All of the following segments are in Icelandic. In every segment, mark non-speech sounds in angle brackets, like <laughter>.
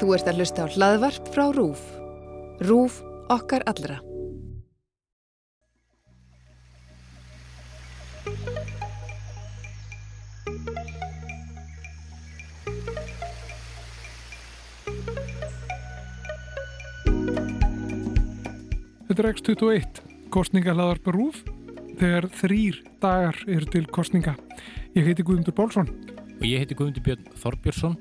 Þú ert að hlusta á hlaðvarp frá RÚF. RÚF okkar allra. Þetta er X21, kostningahlaðarp rúf, þegar þrýr dagar eru til kostninga. Ég heiti Guðmundur Bólsson. Og ég heiti Guðmundur Björn Þorbjörnsson.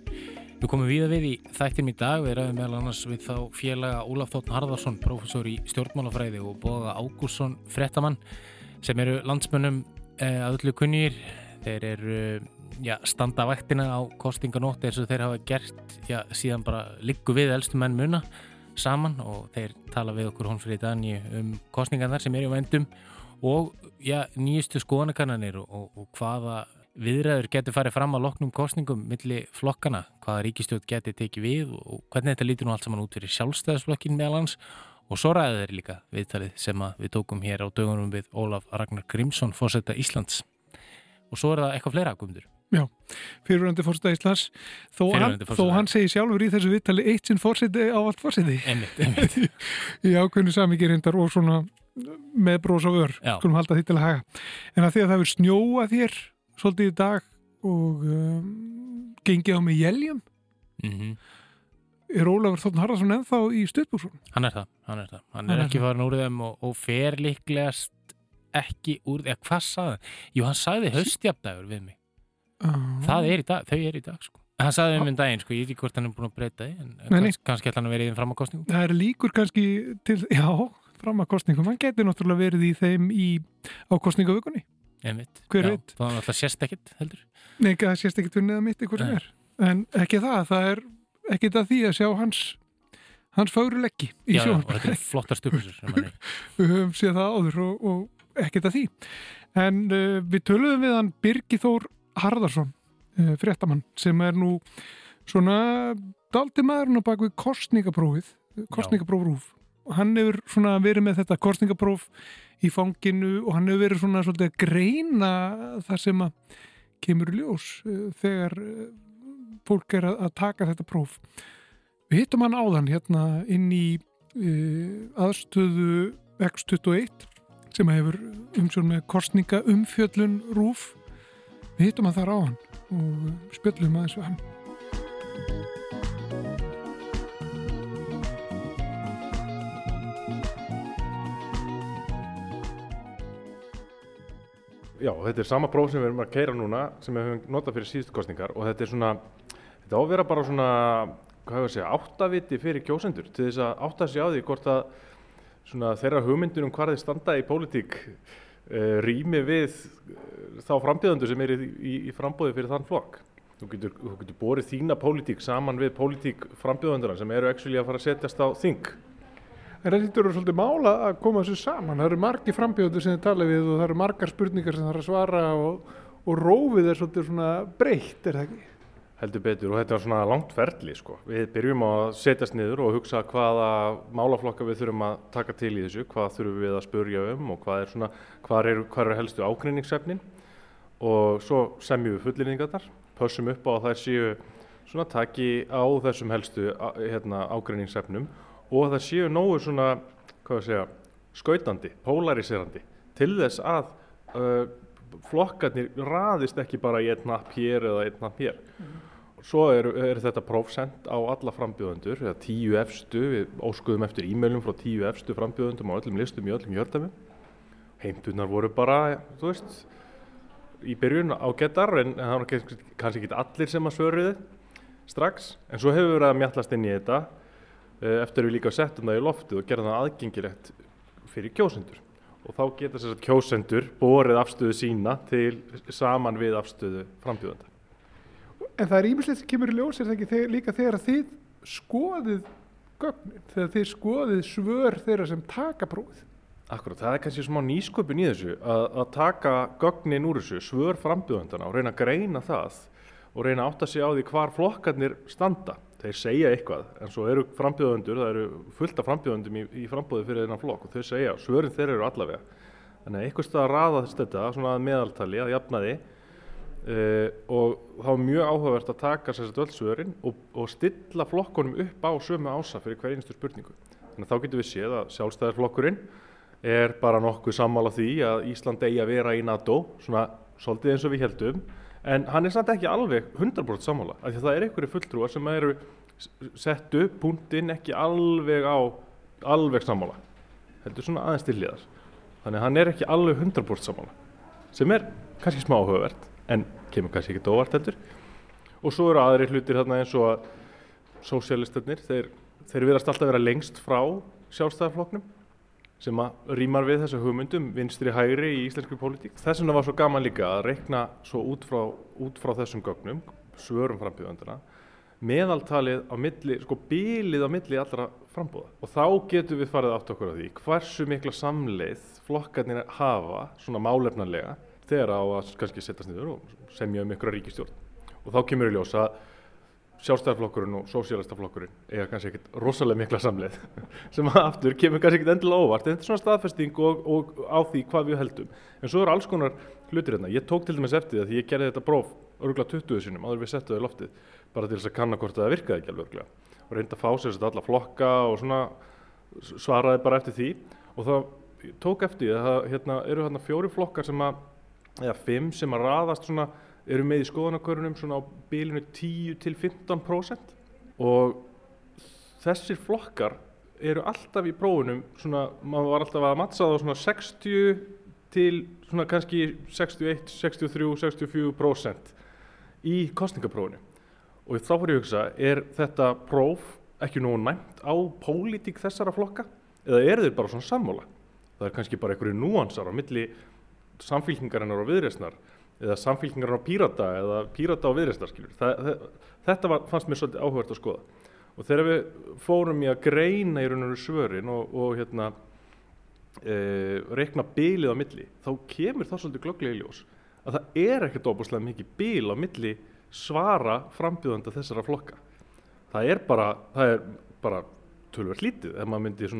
Við komum við að við í þættin í dag. Við ræðum meðal annars við þá félaga Ólaf Þóttn Harðarsson, professor í stjórnmálafræði og Boga Ágúrsson, frettamann, sem eru landsmönnum eh, að öllu kunnýr. Þeir eru já, standa vaktina á kostninganótt eins og þeir hafa gert já, síðan bara liggu við elstu menn muna saman og þeir tala við okkur hún fyrir Dani um kostningarnar sem er í vendum og já, nýjustu skoðanakannanir og, og, og hvaða viðræður getur farið fram að loknum kostningum milli flokkana, hvaða ríkistjóð getur tekið við og hvernig þetta lítur nú allt saman út fyrir sjálfstæðisflokkin meðal hans og svo ræðið þeir líka viðtalið sem við tókum hér á dögunum við Ólaf Ragnar Grímsson, fórsetta Íslands. Og svo er það eitthvað fleira aðgumdur Já, fyrirvændi fórseta Íslands. Þó, hann, þó hann segir sjálfur í þessu viðtali eitt sinn fórseti á allt fórseti Einmitt, einmitt. <laughs> Í ákveðinu samíkir reyndar og svona með brós og ör, skulum halda því til að haga. En að því að það er snjóa þér svolítið í dag og um, gengið á með jæljum mm er Ólafur Þórn Harðarsson ennþá í stuðbúrsun Hann er það, hann er það. Hann Hann er ekki það. farin úr þeim og, og fer líklegast ekki úr, eða hvað sagði hann? Jú, hann sagði haustjafdagur við mig. Það er í dag, þau er í dag, sko. Hann sagði um minn daginn, sko, ég veit ekki hvort hann er búin að breyta því, en nei. kannski, ætla hann að vera í þeim fram á kostningum. Það er líkur kannski til, já, fram að kostningum hann getur náttúrulega verið í þeim í, á kostningavökunni, Einmitt. Hver Já, veit? Það var alltaf sérst ekkert, heldur. nei ekki að það sést ekkit unnið að mitt ykkur sem Nei. er en ekki það, það er ekkit að því að sjá hans hans fáruleggi í Já, já, og sjónvarpi. þetta er flottar er. <laughs> við höfum séð það áður og, og ekkert að því en uh, við töluðum við hann Birgi Þór Harðarsson uh, fréttamann sem er nú svona daldi maðurinn á bakvið kostningaprófið kostningaprófrúf hann hefur svona verið með þetta kostningapróf í fanginu og hann hefur verið svona svolítið að greina það sem að kemur ljós uh, þegar uh, fólk er að taka þetta próf. Við hittum hann áðan hérna inn í uh, aðstöðu X21 sem hefur umsjón með kostninga umfjöllun rúf við hittum hann þar á hann og spjöllum aðeins við hann Já, þetta er sama próf sem við erum að keira núna sem við höfum notað fyrir síðustu kostningar og þetta er svona, þetta á að vera bara svona, hvað hefur að segja, áttaviti fyrir kjósendur til þess að átta sig á því hvort að svona þeirra hugmyndur um hvað þeir standa í pólitík uh, rými við uh, þá frambjöðendur sem er í, í, í frambóði fyrir þann flokk. Þú getur, þú getur borið þína pólitík saman við pólitík frambjöðendurna sem eru að fara að setjast á þing. En það lítur eru svolítið mála að koma þessu saman það eru margi frambjóður sem þið tala við og það eru margar spurningar sem það er að svara og, og rófið er svolítið svona breytt er það ekki? Heldur betur og þetta er svona langt ferli sko. Við byrjum að setjast niður og hugsa hvaða málaflokka við þurfum að taka til í þessu, hvað þurfum við að spurja um og hvað er svona, hvað eru, hvað eru helstu ágreiningsefnin og svo semjum við fullinningarnar, pössum upp á að þær séu svona taki á þessum helstu hérna, ágreiningsefnum og að það séu nógu svona, hvað að segja, skautandi, polariserandi til þess að uh, flokkarnir raðist ekki bara í einn napp hér eða einn napp hér. Svo er, er þetta próf sendt á alla frambjóðendur, eða tíu efstu, við óskuðum eftir e-mailum frá tíu efstu frambjóðendum á öllum listum í öllum jördæmum. Heimtunar voru bara, þú veist, í byrjun ágættar en það var kannski, ekki allir sem að svöruði strax. En svo hefur við verið að mjallast inn í þetta eftir við líka settum það í loftið og gerðum það aðgengilegt fyrir kjósendur. Og þá geta að kjósendur borið afstöðu sína til saman við afstöðu frambjóðenda. En það er ímislegt sem kemur í ljós er það ekki líka þegar þið skoðið gögnin, þegar þið skoðið svör þeirra sem taka prófið. Akkurat, það er kannski smá nýsköpun í þessu að, að taka gögnin úr þessu, svör frambjóðendana og reyna að greina það og reyna að átta sig á því hvar flokkarnir standa. Þeir segja eitthvað, en svo eru frambjóðendur, það eru fullt af frambjóðendum í, í frambóði fyrir þennan flokk og þau segja, svörin þeir eru allavega. Þannig að einhvers stað að raða þess þetta, svona að meðaltali, að jafna því uh, og þá er mjög áhugavert að taka sér öll svörin og, og stilla flokkunum upp á sömu ása fyrir hver einustu spurningu. Þannig að þá getum við séð að sjálfstæðarflokkurinn er bara nokkuð sammála því að Ísland eigi að vera í NATO, svona svolítið eins og við heldum, en hann er samt ekki alveg 100% sammála, af því að það er einhverju fulltrúar sem eru sett upp punktinn ekki alveg á alveg sammála, heldur svona aðeins til liðar. Þannig að hann er ekki alveg 100% sammála, sem er kannski smá áhugavert, en kemur kannski ekki óvart heldur. Og svo eru aðri hlutir þarna eins og að sósialistarnir, þeir, þeir verðast alltaf vera lengst frá sjálfstæðarflokknum sem að rýmar við þessu hugmyndum vinstri hægri í íslenski pólitík. Þess vegna var svo gaman líka að rekna svo út frá, út frá þessum gögnum, svörum frambjöðandina, meðaltalið á milli, sko bílið á milli allra frambúða. Og þá getum við farið átt okkur á því hversu mikla samleið flokkarnir hafa, svona málefnarlega, þegar á að kannski setjast niður og semja um ykkur ríkistjórn. Og þá kemur í ljós að sjálfstæðarflokkurinn og sósíalistaflokkurinn eiga kannski ekkert rosalega mikla samleið <laughs> sem aftur kemur kannski ekkert endilega óvart. En þetta er svona staðfesting og, og á því hvað við heldum en svo eru alls konar hlutir hérna. Ég tók til dæmis eftir því ég gerði þetta próf örgulega 20 sinum áður við settu það í loftið bara til þess að kanna hvort það virkaði ekki alveg örgulega og reynda að fá sér þetta alla flokka og svona svaraði bara eftir því. Og það tók eftir það hérna, eru hérna fjóri flokkar sem að eða eru með í skoðanakörunum svona á bílinu 10 til 15% og þessir flokkar eru alltaf í prófunum svona, maður var alltaf að mattsa það á svona 60 til svona kannski 61, 63, 64% í kostningaprófunu og þá fyrir ég að hugsa, er þetta próf ekki nógu næmt á pólitík þessara flokka? Eða eru þeir bara svona sammála? Það er kannski bara einhverju núansar á milli samfélkingarinnar og viðreysnar eða samfélkingar á pírata eða pírata á viðreistar þetta var, fannst mér svolítið áhugvært að skoða. Og þegar við fórum í að greina í raun og svörin og, og hérna e, rekna bílið á milli þá kemur þá svolítið glögglega í ljós að það er ekkert óbúslega mikið bíl á milli svara frambjöðanda þessara flokka. Það er bara, það bara tölver lítið ef maður myndi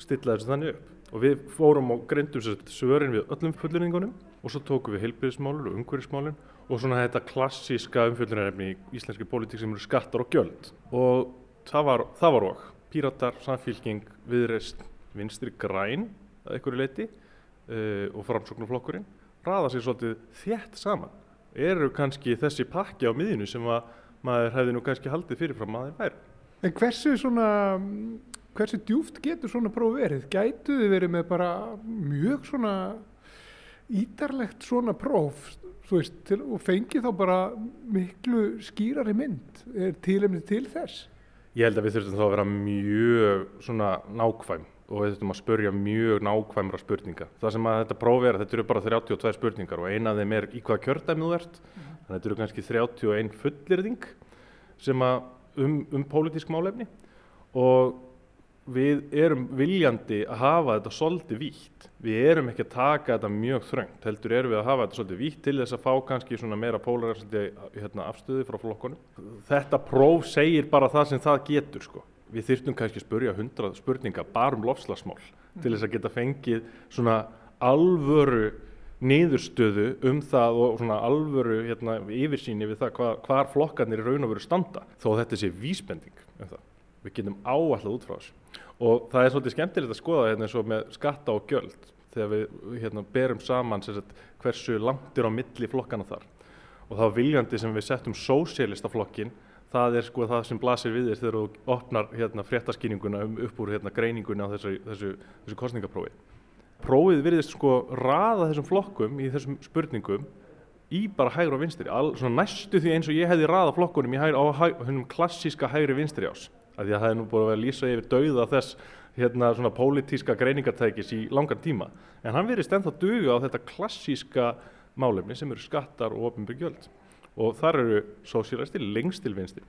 stilla þessu þannig upp. Og við fórum og greindum svörin við öllum fulleringunum og svo tókum við heilbyrðismálur og umhverfismálin og svona þetta klassíska umfjöldunarefni í íslenski politík sem eru skattar og gjöld. Og það var, það var okk píratar, samfélking, viðreist vinstri græn að einhverju leiti uh, og framsóknarflokkurinn raða sér svolítið þétt saman. Eru kannski þessi pakki á miðinu sem að maður hefði nú kannski haldið fyrirfram að þeir væri En hversu svona hversu djúft getur svona próf verið? Gætu þið verið með bara mjög svona ídarlegt svona próf veist, til, og fengi þá bara miklu skýrari mynd er tílemni til þess? Ég held að við þurfum þá að vera mjög svona nákvæm og við þurfum að spörja mjög nákvæmra spurninga. Það sem að þetta próf er að þetta eru bara 32 spurningar og eina af þeim er í hvaða kjördæmið þú ert. Mm. Þannig að þetta eru kannski 31 fullirðing sem að um, um pólitísk málefni og við erum viljandi að hafa þetta svolítið vítt. Við erum ekki að taka þetta mjög þröngt, heldur erum við að hafa þetta svolítið vítt til þess að fá kannski svona meira pólarinsandi hérna, afstöði frá flokkonum. Þetta próf segir bara það sem það getur sko. Við þyrftum kannski að spurja hundrað spurninga bara um lofslagsmál mm. til þess að geta fengið svona alvöru niðurstöðu um það og svona alvöru hérna, yfirsýni við það hva, hvar flokkarnir í raun og veru standa þó þetta sé vísbending um það. Við getum áallega út frá þessu og það er svolítið skemmtilegt að skoða hérna eins og með skatta og gjöld þegar við hérna, berum saman sagt, hversu langt er á milli flokkana þar og það viljandi sem við settum sósélistaflokkin það er sko það sem blasir við þér þegar þú opnar hérna, fréttaskýninguna um, upp úr hérna, greininguna á þessu, þessu, þessu kostningaprófi. Prófið virðist sko raða þessum flokkum í þessum spurningum í bara hægur og vinstri, All, næstu því eins og ég hefði raða flokkunum í hægur, á hægur, klassíska hægri vinstri ás að því að það er nú búin að vera lýsa yfir dauða þess hérna svona pólitíska greiningartækis í langan tíma. En hann verið stend að duga á þetta klassíska málefni sem eru skattar og ofinbyrgjöld og þar eru sósílæstir lengst til vinstir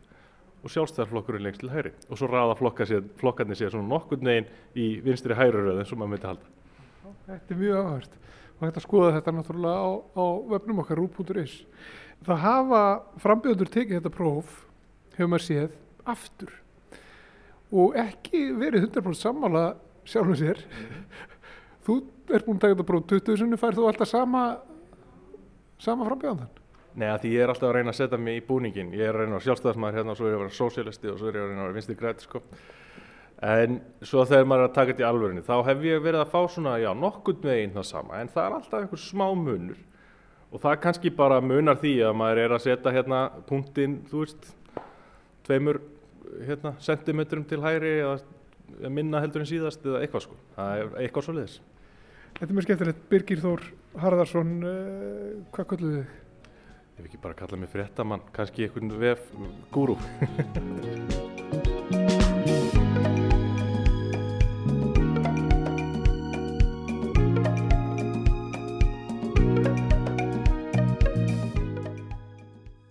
og sjálfstæðarflokkurinn lengst til hæri og svo raða flokkarnir sér svona nokkur neginn í vinstri hæri röðin sem maður myndi halda. Þetta er mjög áhört. Og að skoða þetta náttúrulega á, á vefnum okkar rú.is. Það hafa frambjöður tekið þetta próf hefur maður séð aftur og ekki verið 100% sammála sjálfum sér þú ert búin að taka þetta próf 20 sinni færð þú alltaf sama sama frambjöðan Nei, að því ég er alltaf að reyna að setja mig í búningin. Ég er að reyna að sjálfstæðismæður hérna og svo er ég að vera sósialisti og svo er ég að reyna að vera vinstri græti, sko. En svo þegar maður er að taka þetta í alvörinu, þá hef ég verið að fá svona, já, nokkund með einn það sama, en það er alltaf einhver smá munur. Og það kannski bara munar því að maður er að setja hérna punktinn, þú veist, tveimur hérna, sentimetrum til hægri eða minna heldur en síðast eða eitthvað sko. Það er eitthvað svo leiðis. Þetta er mjög skemmtilegt. Birgir Þór Harðarsson, uh, hvað kalluðu þig? Ef ekki bara kalla mig fréttamann, kannski einhvern vef gúrú. <laughs>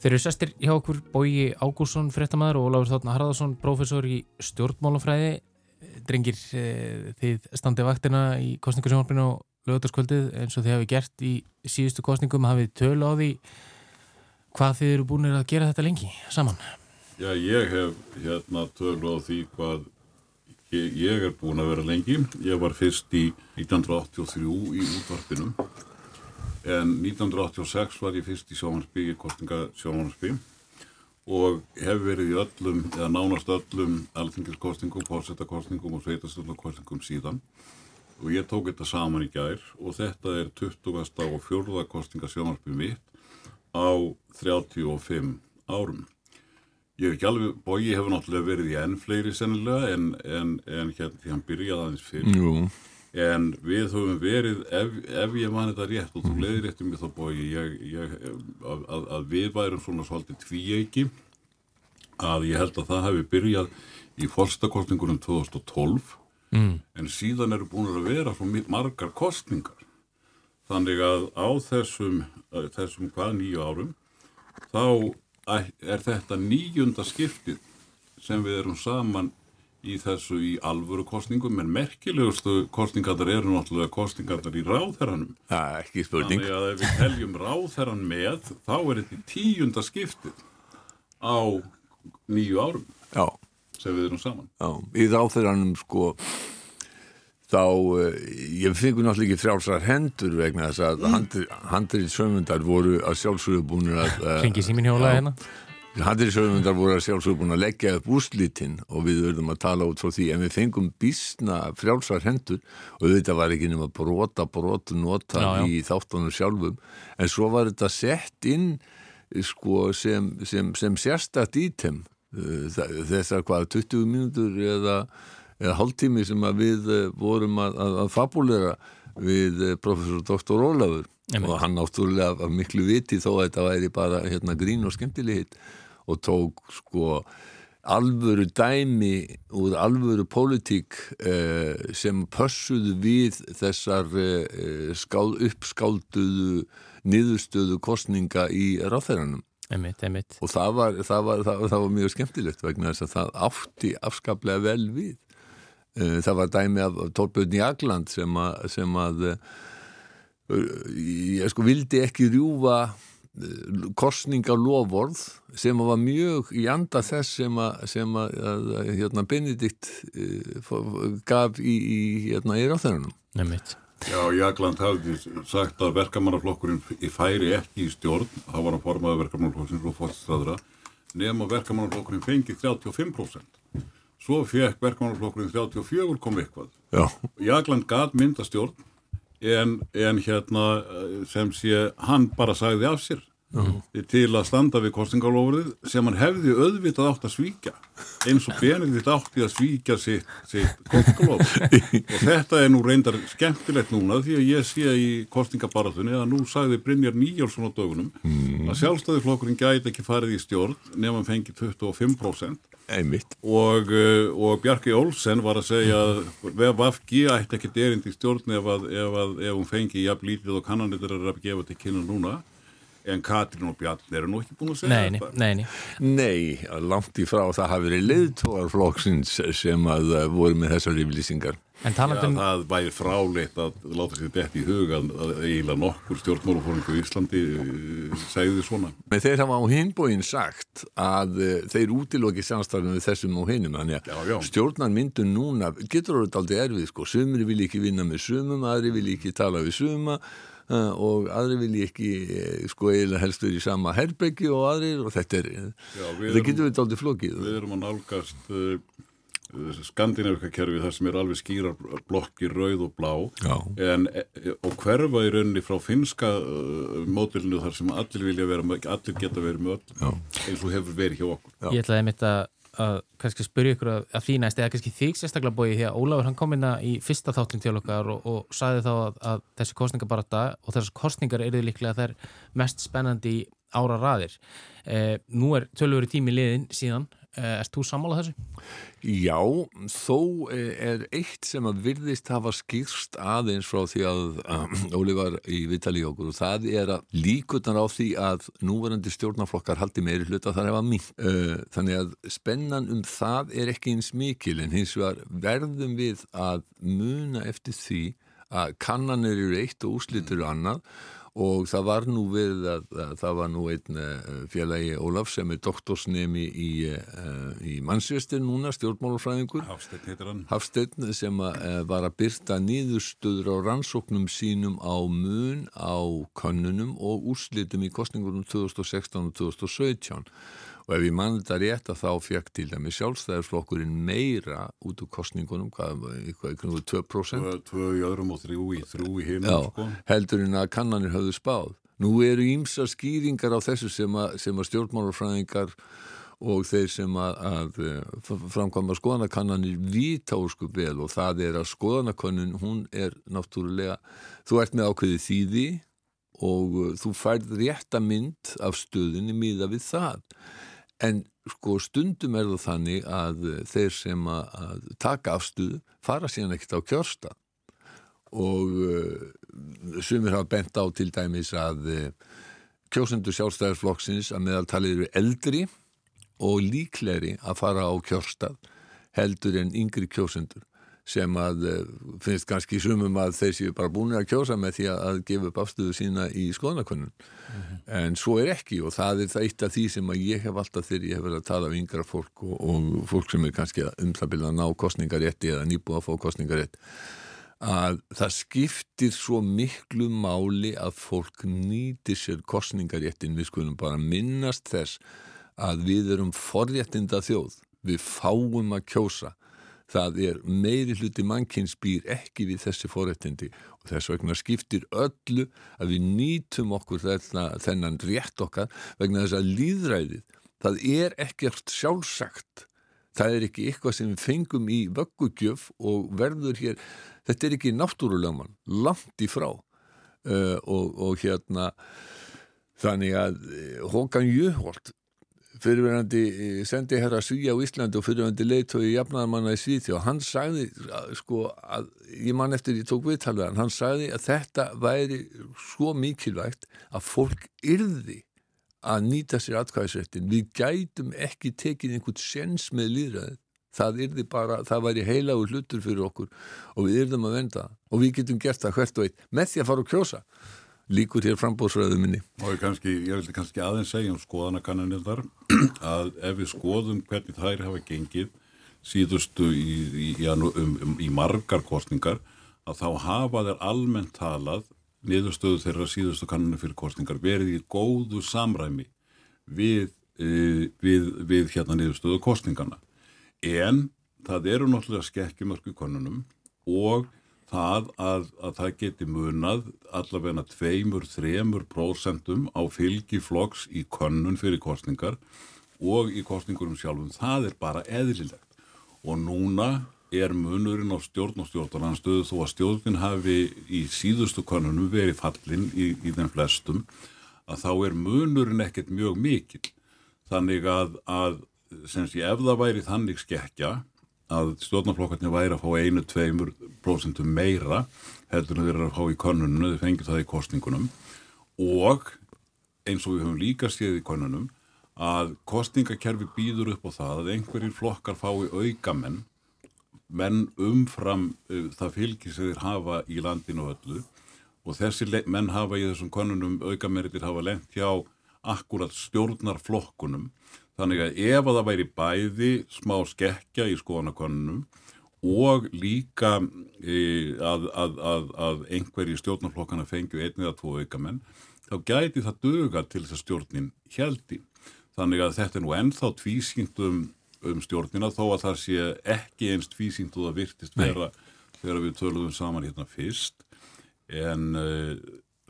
Þeir eru sestir hjá okkur Bói Ágúrsson, fréttamaður og Ólafur Þátna Harðarsson, prófessor í stjórnmálafræði. Drengir, eh, þið standið vaktina í kostningarsjónarfinu og lögutaskvöldið eins og þið hafi gert í síðustu kostningum, hafið tölu á því hvað þið eru búin að gera þetta lengi saman? Já, ég hef hérna tölu á því hvað ég, ég er búin að vera lengi. Ég var fyrst í 1983 í útvarpinum en 1986 var ég fyrst í sjómansby, í kostninga sjómansby og hef verið í öllum, eða nánast öllum alþingiskostningum, fórsetakostningum og sveitastöldakostningum síðan og ég tók þetta saman í gær og þetta er 20. og 4. kostninga sjómansby mitt á 35 árum. Ég hef ekki alveg, Bói hefur náttúrulega verið í enn fleiri sennilega en, en, en hérna því hann byrjaði aðeins fyrr. Jú. En við höfum verið, ef, ef ég man þetta rétt og þú leiðir um mig þá Bói, ég, ég, að, að, við værum svona svolítið tvíeiki, að ég held að það hefði byrjað í fórstakostningunum 2012 Mm. en síðan eru búin að vera svo margar kostningar. Þannig að á þessum, eh, þessum hvað nýju árum, þá er þetta nýjunda skiptið sem við erum saman í þessu í alvöru kostningum, en merkilegustu kostningarnar eru náttúrulega kostningarnar í ráðherranum. Það er ekki spurning. Þannig að ef við teljum ráðherran með, þá er þetta í tíunda skiptið á nýju árum Já, sem við erum saman. já. Í ráþeiranum sko þá, uh, ég fengur náttúrulega ekki frjálsar hendur vegna þess að mm. handrið sömundar voru að sjálfsögðu búin að uh, Ringi símin hjólaði hérna? Handrið sömundar voru að sjálfsögðu búin að leggja upp úrslitin og við verðum að tala út frá því en við fengum bísna frjálsar hendur og þetta var ekki nema brota, brota nota Já, já. í þáttunum sjálfum en svo var þetta sett inn sko sem, sem, sem sérstakt ítem þa- þessar hvað 20 mínútur eða, eða hálftími sem við uh, vorum að, að, að fabulera við uh, professor Dr. Ólafur Einmitt. og hann náttúrulega af miklu viti þó að þetta væri bara hérna, grín og skemmtilegheit og tók sko alvöru dæmi úr alvöru pólitík uh, sem pössuðu við þessar uh, skál, uppskálduðu niðurstöðu kostninga í ráþæranum Einmitt, einmitt. og það var, það, var, það, var, það var mjög skemmtilegt vegna þess að það átti afskaplega vel við Eh, það var dæmi af Torbjörn Jagland sem að, sem að eh, ég sko vildi ekki rjúfa kostningalofvorð sem að var mjög í anda þess sem að, sem að, að hérna, Benedikt eh, gaf í, í, hérna, í ráþærunum Einmitt. Já, Jagland hafði sagt að verkamannaflokkurinn í færi ekki í stjórn, þá var hann formaður verkamannaflokkurinn og fórstæðra, nema verkamannaflokkurinn fengið 35%. Svo fekk verkamannaflokkurinn 34 kom eitthvað. Já, Jagland gat myndastjórn en, en hérna eh, sem sé, hann bara sagði af sér til að standa við kostingalofrið sem hann hefði auðvitað átt að svíkja eins og Benedikt átti að svíkja sitt, sitt kostingalof <laughs> og þetta er nú reyndar skemmtilegt núna því að ég sé í kostingabaratunni að nú sagði Brynjar Nýjálsson á dögunum að sjálfstæðiflokkurinn gæti ekki farið í stjórn nefn hann fengi 25% einmitt. Og, uh, og Bjarki Olsen var að segja að VFG ætti ekki derind í stjórn ef, að, ef, að, ef hún fengi jafn lítið og kannanir er að gefa til kynna núna en Katrín og Bjarni eru nú ekki búin að segja Nei, nei, þetta. nei, nei. Nei, langt í frá það hafi verið leiðtóarflokksins sem að uh, voru með þessar yfirlýsingar. En Já, talandum, það væri fráleitt að láta sér dett í huga að, eiginlega nokkur stjórnmálufóringu í Íslandi uh, segði svona. Men þeir hafa á hinbóin sagt að uh, þeir útiloki samstarfum við þessum og hinum. Þannig að já. stjórnar myndun núna getur orðið aldrei erfið sko. Sumri vil ekki vinna með sumum, aðri vil ekki tala við suma. Uh, og aðri vilji ekki uh, sko eiginlega helst verið í sama herbeggi og aðrir og þetta er Já, erum- getur við aldrei flókið Við erum að nálgast uh, skandinavika kerfi þar sem er alveg skýrar blokkir rauð og blá Já. en, og hverfa í rauninni frá finska uh, mótilinu þar sem allir vilja vera allir geta verið með öll Já. eins og hefur verið hjá okkur. Já. Ég ætlaði mitt að, að kannski spyrja ykkur að, að því næst eða kannski þig sérstaklega bóið því að Ólafur hann kom inn í fyrsta þáttin til okkar og, og sagði þá að, að þessi kostningabarata og þessar kostningar eru líklega þær mest spennandi ára raðir. Eh, nú er tölvöru tími liðin síðan. Eh, erst þú sammálað þessu? Já, þó eh, er eitt sem að virðist hafa skýrst aðeins frá því að um, Óli var í Vitali okkur og það er að líkutan á því að núverandi stjórnarflokkar haldi meiri hluta þar hefa mink. Uh, þannig að spennan um það er ekki eins mikil en hins vegar verðum við að muna eftir því að kannanir eru eitt og úslitur eru annað og það var nú við að, að það var nú einn uh, félagi Ólaf sem er doktorsnemi í, uh, í mannsvistir núna, stjórnmálafræðingur Hafsteinn heitir hann. Hafsteinn sem að, uh, var að byrta nýðurstöður á rannsóknum sínum á mun á könnunum og úrslitum í kostningunum 2016 og 2017 og ef ég mann þetta rétt að þá fekk til dæmi sjálfstæðarflokkurinn meira út úr kostningunum, hvað, eitthvað, eitthvað 2% Tvö, tvö í öðrum og þrjú í þrjú í hinum, Já, sko. heldur en að kannanir höfðu spáð. Nú eru ímsar skýringar á þessu sem að, að stjórnmálafræðingar og þeir sem að, að eh, framkvæma skoðanakannanir vita óskup vel og það er að skoðanakönnun, hún er náttúrulega, þú ert með ákveði þýði og uh, þú færð rétta mynd af stöðinni miða við það. En sko stundum er það þannig að uh, þeir sem að, taka afstöðu fara síðan ekkert á kjörstað. Og uh, sumir hafa bent á til dæmis að uh, kjósendur sjálfstæðarflokksins að meðaltalið eru eldri og líkleri að fara á kjörstað heldur en yngri kjósendur sem að uh, finnst kannski sumum að þeir séu bara búin að kjósa með því að, gefa upp afstöðu sína í skoðanakönnun. En svo er ekki og það er það eitt af því sem að ég hef alltaf þegar ég hef verið að tala um yngra fólk og, og fólk sem er kannski um það byrja að ná kostningarétti eða nýbúið að fá kostningarétt að það skiptir svo miklu máli að fólk nýtir sér kostningaréttin við skulum bara minnast þess að við erum forréttinda þjóð við fáum að kjósa það er meiri hluti mannkins býr ekki við þessi forréttindi og þess vegna skiptir öllu að við nýtum okkur þennan, þennan rétt okkar vegna þess að líðræðið það er ekkert sjálfsagt. Það er ekki eitthvað sem við fengum í vöggugjöf og verður hér þetta er ekki náttúrulegamann langt í frá. Uh, og, og hérna þannig að eh, Håkan Jöholt fyrirverandi eh, sendi herra Svíja á Íslandi og fyrirverandi leitói jafnaðarmanna í Svíþjó hann sagði sko að ég man eftir ég tók viðtalvegan hann sagði að þetta væri svo mikilvægt að fólk yrði að nýta sér atkvæðisrættin við gætum ekki tekið einhvern sens með líðræðið það yrði bara, það væri heilagur hlutur fyrir okkur og við yrðum að venda og við getum gert það hvert og eitt með því að fara og kjósa líkur hér frambóðsröðu minni Og ég, kannski, ég vildi kannski aðeins segja um skoðanakannanildar að ef við skoðum hvernig þær hafa gengið síðustu í, í, í, um, um, í margar kostningar að þá hafa þeir almennt talað niðurstöðu þeirra síðustu kannanir fyrir kostningar verið í góðu samræmi við, e, við, við hérna niðurstöðu kostningarna. En það eru náttúrulega skekkjumörku konunum og það að, að það geti munað allavegna tveimur, þremur prósentum á fylgi flokks í könnun fyrir kostningar og í kostningurum sjálfum. Það er bara eðlilegt. Og núna er munurinn á stjórn og stjórnarnanstöðu þó að stjórnin hafi í síðustu könnunum verið fallin í, í þeim flestum að þá er munurinn ekkert mjög mikil. Þannig að, að sem sé ef það væri þannig skekkja að stjórnarflokkarnir væri að fá einu, tveimur prósentum meira heldur en þeir eru að fá í konunum þau fengið það í kostningunum og eins og við höfum líka séð í konunum að kostningakerfi býður upp á það að einhverjir flokkar fái aukamenn menn umfram uh, það fylgir sem þeir hafa í landinu öllu. Og þessi menn hafa í þessum konunum aukameritir hafa lengt hjá akkurat stjórnarflokkunum Þannig að ef að það væri bæði smá skekkja í skoðanakonunum og líka e, að, að, að, að einhverji stjórnarflokkana fengju einn eða tvo aukamenn, þá gæti það döga til þess að stjórnin heldi. Þannig að þetta er nú ennþá tvísýnt um, um stjórnina þó að það sé ekki einst tvísýnt og það virtist vera þegar við töluðum saman hérna fyrst. En uh,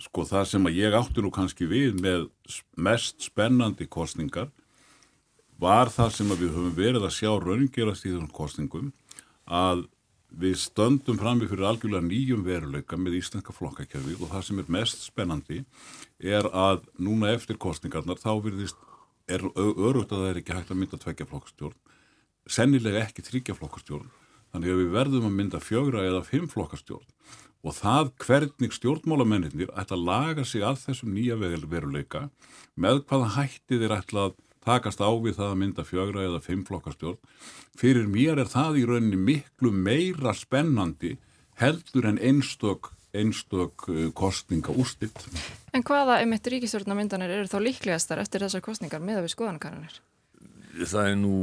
sko það sem að ég átti nú kannski við með mest spennandi kostningar var það sem við höfum verið að sjá raungerast í þessum kostningum að við stöndum frammi fyrir algjörlega nýjum veruleika með íslenska flokkakjörfi og það sem er mest spennandi er að núna eftir kostningarnar þá virðist, er örugt að það er ekki hægt að mynda tveggja flokkastjórn, sennilega ekki tryggja flokkastjórn, þannig að við verðum að mynda fjögra eða fimm flokkastjórn. Og það hvernig stjórnmálamennir ætla að laga sig að þessum nýja veruleika með hvaða hætti þeir ætla að takast á við það að mynda fjögra eða fimm flokkastjórn. Fyrir mér er það í rauninni miklu meira spennandi heldur en einstök, einstök uh, kostninga úrstitt. En hvaða emitt ríkistjórnamyndanir eru þá líklegastar eftir þessar kostningar með að við skoðanakarunir? Það er nú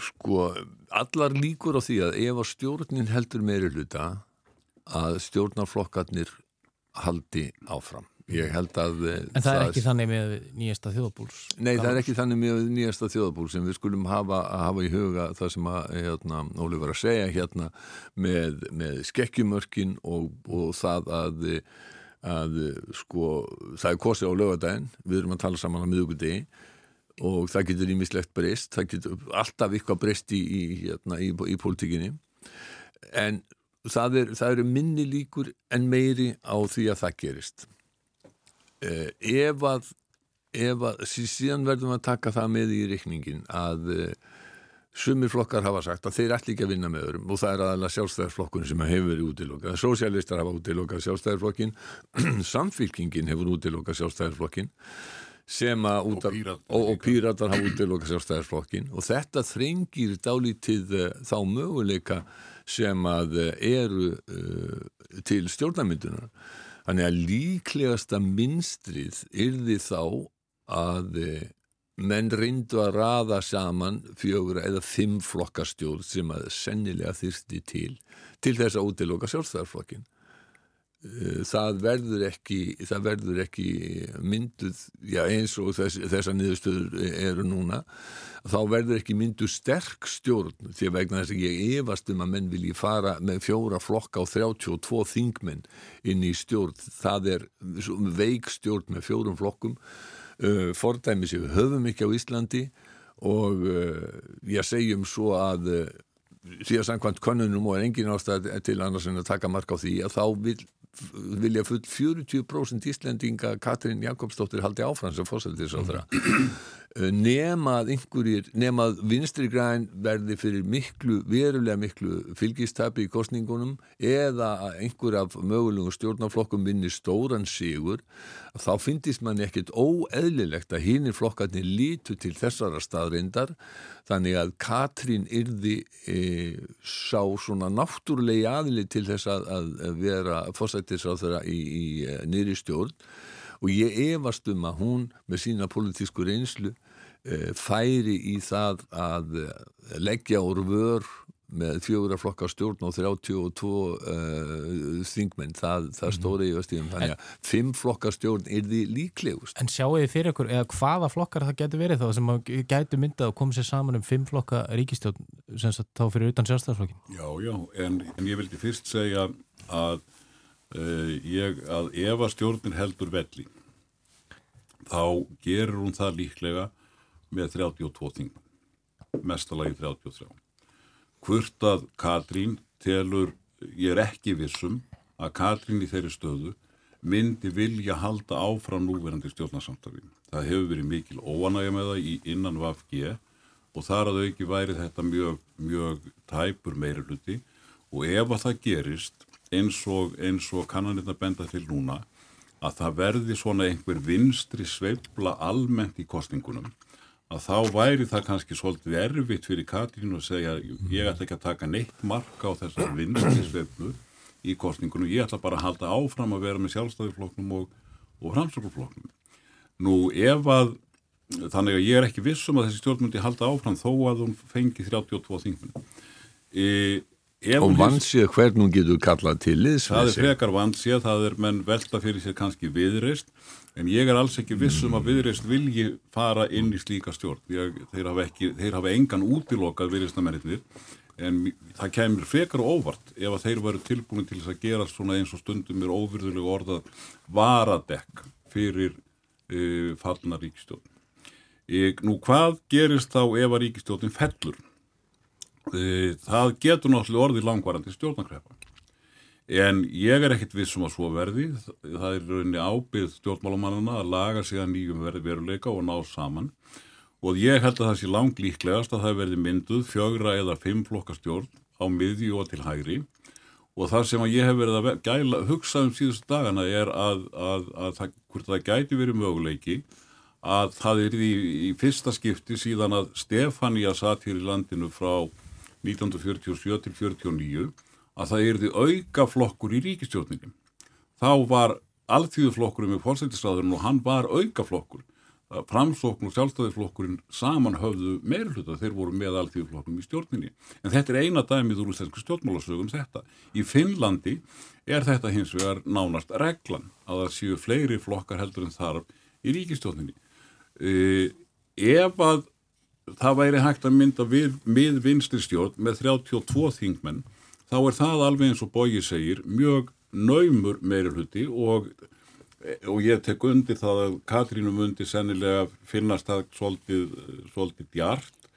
sko allar líkur á því að ef að stjórnin heldur meiri hluta að stjórnarflokkarnir haldi áfram Ég held að... En það, er ekki þannig með nýjasta þjóðabúls? Nei, það er ekki þannig með nýjasta þjóðabúls en við skulum hafa, hafa í huga það sem að hérna, Óli var að segja hérna með, með skekkjumörkin og, og það að, að sko, það er kosið á lögadaginn, við erum að tala saman á miðugundegi og það getur ímislegt breyst, það getur alltaf eitthvað breyst í, í, hérna, í, í pólitíkinni en það eru er minni líkur en meiri á því að það gerist ef að, ef að síðan verðum við að taka það með í reikningin að eh, sumir flokkar hafa sagt að þeir ætli ekki að vinna með öðrum og það er aðalega sjálfstæðarflokkun sem hefur verið útilokað. Sósialistar hafa útilokað sjálfstæðarflokkin, <clears throat> samfylkingin hefur útilokað sjálfstæðarflokkin og, pírat, og, og píratar hafa útilokað sjálfstæðarflokkin og þetta þrengir dálítið uh, þá möguleika sem að eru uh, til stjórnarmyndunar Þannig að líklegasta minstrið yrði þá að eh, menn reyndu að raða saman fjögur eða fimm flokkastjórn sem að sennilega þyrsti til til þess að útiloka sjálfstæðarflokkin. Eh, það verður ekki, það verður ekki mynduð, já eins og þess, þessar niðurstöður eru núna, þá verður ekki mynduð sterk stjórn því vegna þess að ég efast um að menn vilji fara með fjóra flokka á 32 þingmenn inn í stjórn, það er veik stjórn með fjórum flokkum, uh, fordæmi sem við höfum ekki á Íslandi og uh, ég segjum svo að því að samkvæmt konunum og er engin ástæð til annars en að taka mark á því að þá vil vilja full 40% Íslendinga Katrín Jakobsdóttir haldi áfram sem fórsættis á þeirra nemað einhverjir, nemað vinstri græn verði fyrir miklu, verulega miklu fylgistabi í kostningunum eða einhver af mögulegum stjórnaflokkum vinni stóran sigur þá finnist mann ekkit óeðlilegt að hínir flokkarnir lítu til þessara staðrindar þannig að Katrín yrði e, sá svona náttúrulegi aðli til þess að, að vera fórsættis á þeirra í, í, í e, nýri stjórn og ég efast um að hún með sína politísku reynslu e, færi í það að e, leggja úr vör með fjögur að flokka stjórn og 32 uh, þingmenn, það, það mhm. stóri í östíðum, þannig að fimm flokka stjórn er því líklegust. En sjáu þið fyrir ykkur, eða hvaða flokkar það getur verið þá sem gætu myndað að koma sér saman um fimm flokka ríkistjórn sem þá fyrir utan sjálfstæðarflokkin? Já, já, en, en ég vildi fyrst segja að uh, ég að ef að stjórnir heldur velli þá gerur hún það líklega með 32 þingum mestalagi 33 hvort að Katrín telur, ég er ekki vissum að Katrín í þeirri stöðu myndi vilja halda áfram núverandi stjórnarsamtafin. Það hefur verið mikil óanægja með það í innan VFG og þar að auki væri þetta mjög, mjög tæpur meiri hluti og ef að það gerist eins og, og kannanirna benda til núna að það verði svona einhver vinstri sveifla almennt í kostningunum að þá væri það kannski svolítið erfitt fyrir Katrínu að segja ég ætla ekki að taka neitt marka á þessar vinstri sveiflu í kostningunum, ég ætla bara að halda áfram að vera með sjálfstæðifloknum og, og framsökufloknum. Nú ef að, þannig að ég er ekki vissum að þessi stjórnmundi halda áfram þó að hún fengi 32 þingmenn. E, Og hún hins- vannsið hvern hún getur kallað til liðs Það er frekar vandsið, það er menn velta fyrir sér kannski viðreist, en ég er alls ekki vissum að viðreist vilji fara inn í slíka stjórn. Ég, þeir, hafa ekki, þeir hafa engan útilokað viðreistnamennir, en það kemur frekar óvart ef að þeir veru tilbúin til þess að gera svona eins og stundum er óvirðulega orðað varadekk fyrir uh, fallna ríkistjórn. Ég, nú hvað gerist þá ef að ríkistjórnin fellur? Uh, það getur náttúrulega orðið langvarandi stjórnarkrepa. En ég er ekkit vissum að svo verði, það er rauninni ábyrð stjórnmálamannana að laga sig að nýjum verði veruleika og ná saman. Og ég held að það sé langt líklegast að það verði mynduð fjögra eða fimm flokkastjórn á miðju og til hægri. Og það sem að ég hef verið að gæla, hugsa um síðustu dagana er að, að, að það, hvort það gæti verið möguleiki að það er í, í fyrsta skipti síðan að Stefania satt hér í landinu frá 1947 til 49 að það erði auka flokkur í ríkistjórninni. Þá var alþýðuflokkurinn með fórsættisræðurinn og hann var auka flokkur. Framsókn og sjálfstæðisflokkurinn saman höfðu meirhluta þeir voru með alþýðuflokkum í stjórninni. En þetta er eina dæmið úr úrstensku stjórnmálasögum þetta. Í Finnlandi er þetta hins vegar nánast reglan að það séu fleiri flokkar heldur en þarf í ríkistjórninni. Uh, ef að það væri hægt að mynda við, við vinstri stjórn með 32 þingmenn. Þá er það alveg eins og Bógi segir mjög naumur meiri hluti og, og ég tek undir það að Katrínum undir sennilega finnast það svolítið, svolítið djart.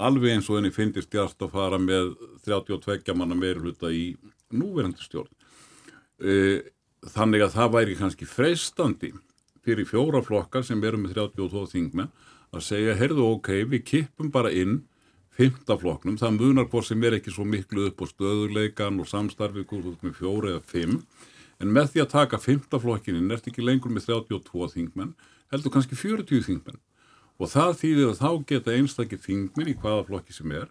Alveg eins og henni finnist djart að fara með 32 manna meiri hluta í núverandi stjórn. Eh, þannig að það væri kannski freistandi fyrir fjóra flokkar sem eru með 32 þingmenn að segja, heyrðu ok, við kippum bara inn fymta flokknum, það munar hvort sem er ekki svo miklu upp á stöðuleikan og samstarfið hvort ert með fjóra eða fimm. En með því að taka fymta flokkininn ert ekki lengur með 32 þingmenn heldur kannski 40 þingmenn. Og það þýðir að þá geta einstakir þingmenn í hvaða flokki sem er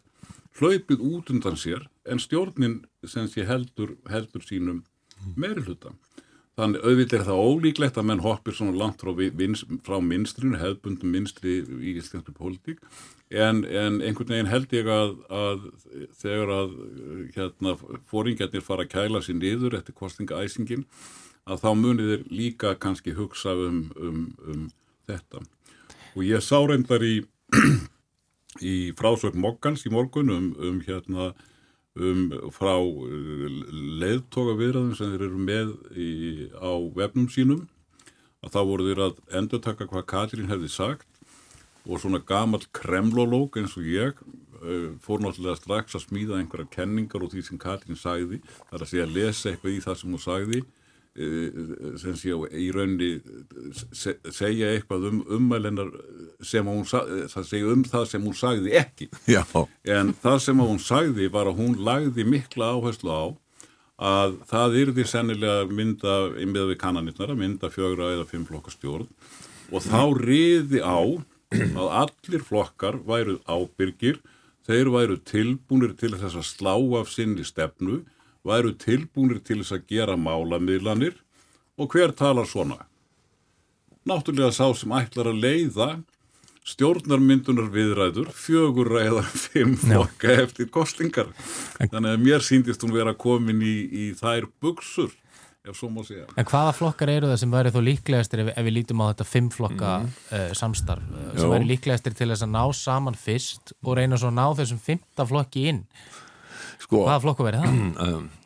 hlaupið út undan sér en stjórnin sem sé heldur, heldur sínum meiri hluta. Þannig auðvitað er það ólíklegt að menn hoppir svona langt frá, frá minstrinu, hefðbundum minstri í íslenski pólitík en, en einhvern veginn held ég að, að þegar að hérna, fóringjarnir fara að kæla sér niður eftir kostningaæsingin að þá munið þeir líka kannski hugsa um, um, um þetta. Og ég sá reyndar í, <clears throat> í frásögn Mokkans í morgun um, um hérna um, frá leiðtoga viðræðum sem þeir eru með í, á vefnum sínum. Að þá voru þeir að endur taka hvað Katrín hefði sagt og svona gamal kremlológ eins og ég uh, fór náttúrulega strax að smíða einhverja kenningar og því sem Katrín sagði þar að segja að lesa eitthvað í það sem hún sagði sem sé í raunni se, segja eitthvað um ummælennar sem hún það segja um það sem hún sagði ekki. Já, En það sem hún sagði var að hún lagði mikla áherslu á að það yrði sennilega mynda, með við kannanirnar, að mynda fjögra eða fimm flokka stjórn. Og þá riði á að allir flokkar væru ábyrgir, þeir væru tilbúnir til þess að slá af sinni stefnu, væru tilbúnir til þess að gera málamiðlanir og hver talar svona? Náttúrulega sá sem ætlar að leiða stjórnarmyndunar viðræður fjögur eða fimm flokka eftir kostingar. Þannig að mér síndist hún vera komin í, í þær buksur, ef svo má segja. En hvaða flokkar eru það sem væri þó líklegastir ef, ef við lítum á þetta fimm flokka uh, samstarf uh, sem væri líklegastir til þess að ná saman fyrst og reyna svo að ná þessum fimmta flokki inn? Sko Hvaða flokku væri það? <clears throat>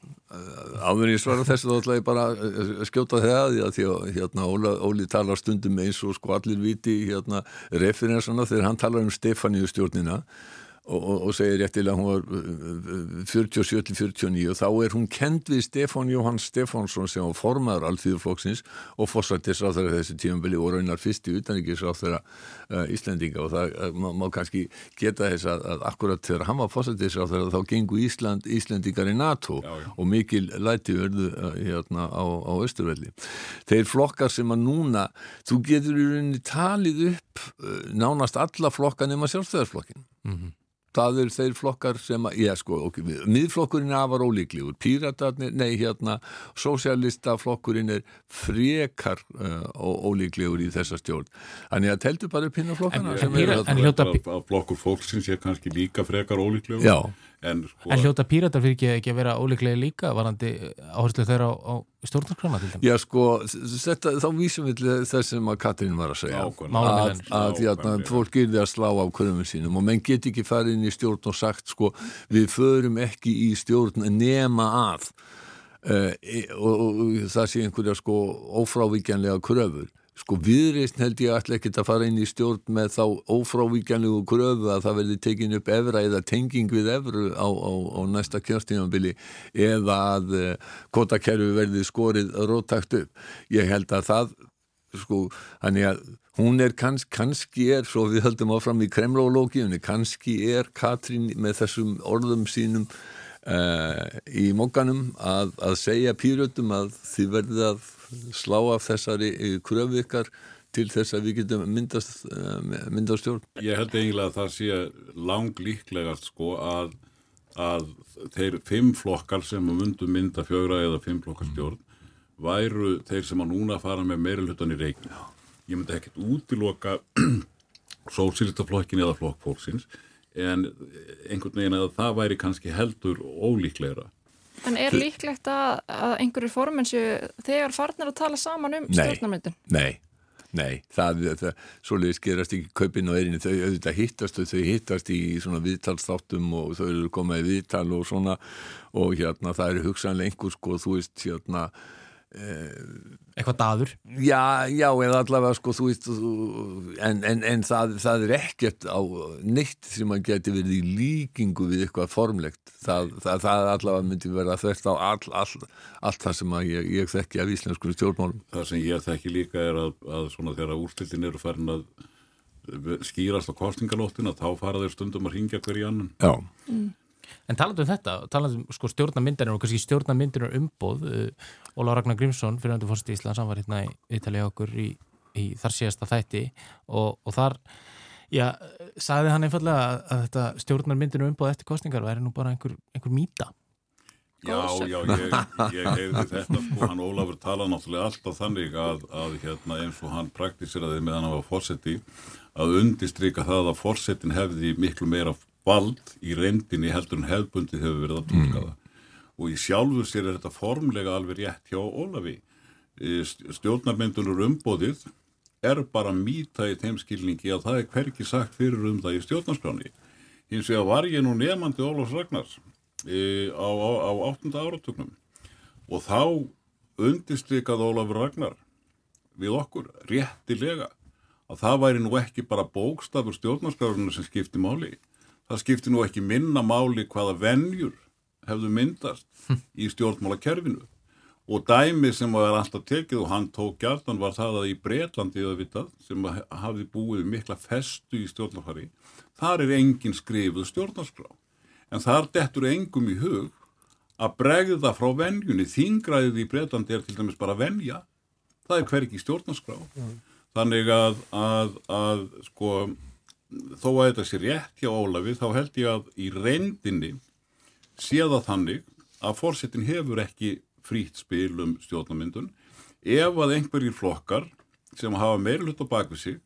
áður en ég svara þessu þá ætla ég bara að skjóta það að því að hérna, Óla, Óli talar stundum eins og sko allir viti hérna, referensana þegar hann talar um Stefaníu stjórnina og, og, og segir réttilega hún var uh, 47 til 49 og þá er hún kend við Stefán Jóhann Stefánsson sem var formaður alþýðurflokksins og fórsættisráþara þessi tíumbili og raunar fyrsti utanríkisráþara uh, Íslendinga og það uh, má, má kannski geta þess að, að akkurat þegar hann var fórsættisráþara þá gengu Ísland, Íslendingar í NATO Já, já. og mikil læti verðu uh, hérna á, á Östurvelli. Þeir flokkar sem að núna, þú getur í rauninni talið upp nánast alla flokka nema sjálfstæðarsflokkin. Það er þeir flokkar sem að, já sko, ok, miðflokkurinn er afar ólíklegur, píratarnir, nei hérna, sósialistaflokkurinn er frekar uh, ólíklegur í þessa stjórn. Þannig að teltu bara upp hinn á flokkana. En, en, en hljóta... Að flokkur fólksins er kannski líka frekar ólíklegur. Já. En, sko, en hljóta píratar fyrir ekki, ekki að vera ólíklega líka varandi áherslu þeirra á, á stjórnarkrona til dæmis? Já sko, þetta, þá vísum við þess sem að Katrín var að segja Nákvæmlega. að, að hérna, fólk yrði að slá á kröfum sínum og menn get ekki farið inn í stjórn og sagt sko, við förum ekki í stjórn nema að uh, og, og, og það sé einhverja sko ófrávíkjanlega kröfur Sko viðreysn held ég ætla ekki að fara inn í stjórn með þá ófrávíkjanlegu gröfu að það verði tekin upp evra eða tenging við evru á, á, á næsta kjörnstímanbili eða að uh, kvotakerfi verði skorið rótakt upp. Ég held að það, sko, hann er að hún er kanns, kannski er, svo við höldum áfram í kremlólógiunni, kannski er Katrín með þessum orðum sínum uh, í mókanum að, að segja pýrötum að þið verðið að slá af þessari kröfu ykkar til þess að við getum myndast, myndast stjórn. Ég held eiginlega að það sé lang líklegast sko að, að þeir fimm flokkar sem myndu mynda fjögra eða fimm flokkar stjórn væru þeir sem að núna fara með meira hlutan í reikn. Ég myndi ekkert útiloka <clears throat> sósilistaflokkin eða flokkfólksins en einhvern veginn að það væri kannski heldur ólíklegra. En er líklegt að, að einhverju formennsju þegar farnir að tala saman um stjórnarmyndun? Nei, nei, það, það svoleiðis gerast ekki kaupin og erinu, þau auðvitað hittast og þau hittast í svona viðtalsþáttum og þau eru komið í viðtal og svona. Og hérna það eru hugsanlega einhver sko, þú veist hérna eitthvað daður? Já, já, eða allavega sko þú veist en, en, en það, það er ekkert á neitt sem að geti verið í líkingu við eitthvað formlegt. Það, það, það allavega myndi vera þvert á all, all, allt það sem ég, ég þekki af íslensku stjórnmálum. Það sem ég þekki líka er að, að svona þegar úrstildin eru farin að skýrast á kostingalóttin að þá fara þeir stundum að ringja hverju annan. Já. Mm. En talandu um þetta, talandu um sko, stjórnarmyndanir og kannski stjórnarmyndanir umbóð uh, Óla Ragnar Grímsson fyrir andur fórst í Ísland hann var hérna í Ítalið okkur í, í þar síðasta þætti. Og, og þar já, sagði hann einfallega að, að þetta stjórnarmyndinu umbóð eftir kostningar væri nú bara einhver, einhver mýta. Já, já, ég, ég heyrði þetta sko, hann Ólafur tala náttúrulega alltaf þannig að, að hérna, eins og hann praktísiraði meðan hann var fórsetti að undistrika það að fórsettin hefði miklu meira vald í reyndinni heldur en hefbundi hefur verið að tólka það mm. og í sjálfu sér er þetta formlega alveg rétt hjá Ólafi stjórnarmyndunur umbóðið er bara mýta í teimskilningi að það er hverki sagt fyrir um það í stjórnarskráni hins vegar var ég nú nefandi Ólafs Ragnars e, á, á, á 8. áratögnum og þá undistrykað Ólafur Ragnar við okkur réttilega að það væri nú ekki bara bókstafur stjórnarskrárunar sem skipti máli það skipti nú ekki minna máli hvaða vennjur hefðu myndast í stjórnmálakerfinu. Og dæmi sem var alltaf tekið og hann tók gjartan var það að í Breitlandi vitað, sem hafði búið mikla festu í stjórnarfari þar er engin skrifuð stjórnarskrá. En þar dettur engum í hug að bregða frá vennjunni þingræðið í Breitlandi er til dæmis bara vennja það er hverki stjórnarskrá. Mm. þannig að, að, að sko þó að þetta sé rétt hjá Ólafi þá held ég að í reyndinni sé það þannig að fórsetin hefur ekki frít spil um stjórnamyndun ef að einhverjir flokkar sem hafa meirlut á bakvið sig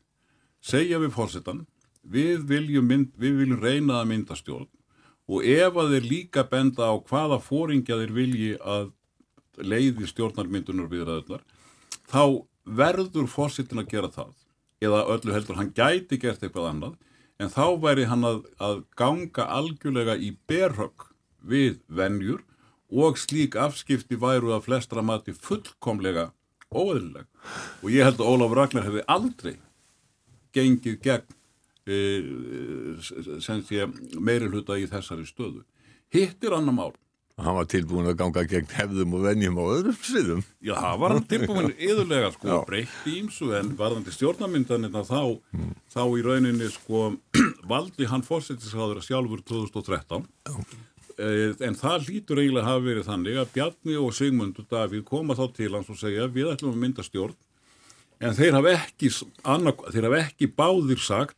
segja við fórsetan við viljum, mynd, við viljum reyna að mynda stjórn. Og ef að þeir líka benda á hvaða fóringja þeir vilji að leiði stjórnarmyndunar viðraðunar þá verður fórsetin að gera það eða öllu heldur hann gæti gert eitthvað annað en þá væri hann að, að ganga algjörlega í berhögg við vennjur og slík afskipti væru að flestra mati fullkomlega óeðlileg og ég held að Ólaf Ragnar hefði aldrei gengið gegn e, sem sé meiri hluta í þessari stöðu. Hitt er annar mál Hann var tilbúin að ganga gegn hefðum og vennjum á öðrum sviðum. Já, það var hann tilbúin yðurlega <laughs> sko, breytti ímsu en varðandi stjórnamyndanina þá, mm. þá í rauninni sko <clears throat> valdi hann fórsettisáður að sjálfur 2013 eh, en það lítur eiginlega að hafa verið þannig að Bjarni og Sigmundur Davíð koma þá til hans og segja við ætlum að mynda stjórn en þeir hafa ekki, hafa ekki báðir sagt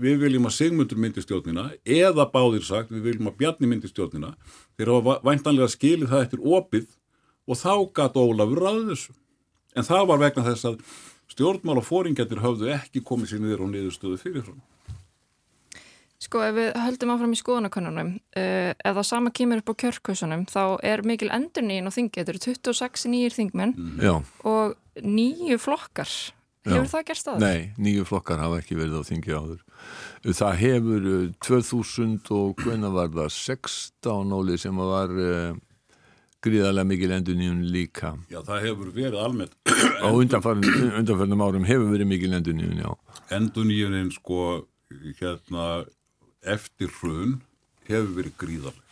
við viljum að Sigmundur myndi stjórnina eða báðir sagt við viljum að Bjarni myndi stjórnina þeir hafa væntanlega skilið það eftir opið og þá gatt Ólafur ráð þessu. En það var vegna þess að stjórnmál og fóringatir höfðu ekki komið sér niður og niðurstöðu fyrirfram. Sko ef við höldum áfram í skoðanakönnunum uh, ef það sama kemur upp á kjörkursunum þá er mikil endur nýjum og þingi. Þetta eru 26 nýjir þingmenn mm. og nýju flokkar hefur Já. það gerst aður? Nei, nýju flokkar hafa ekki verið á þingi áður það hefur 2000 uh, og hvena var það 16 óli sem var uh, gríðarlega mikil endur nýjum líka Já, það hefur verið almennt á undanförnum árum hefur verið mikil endur nýjum, já Endur nýjum, sko hérna eftir hrun hefur verið gríðarlega.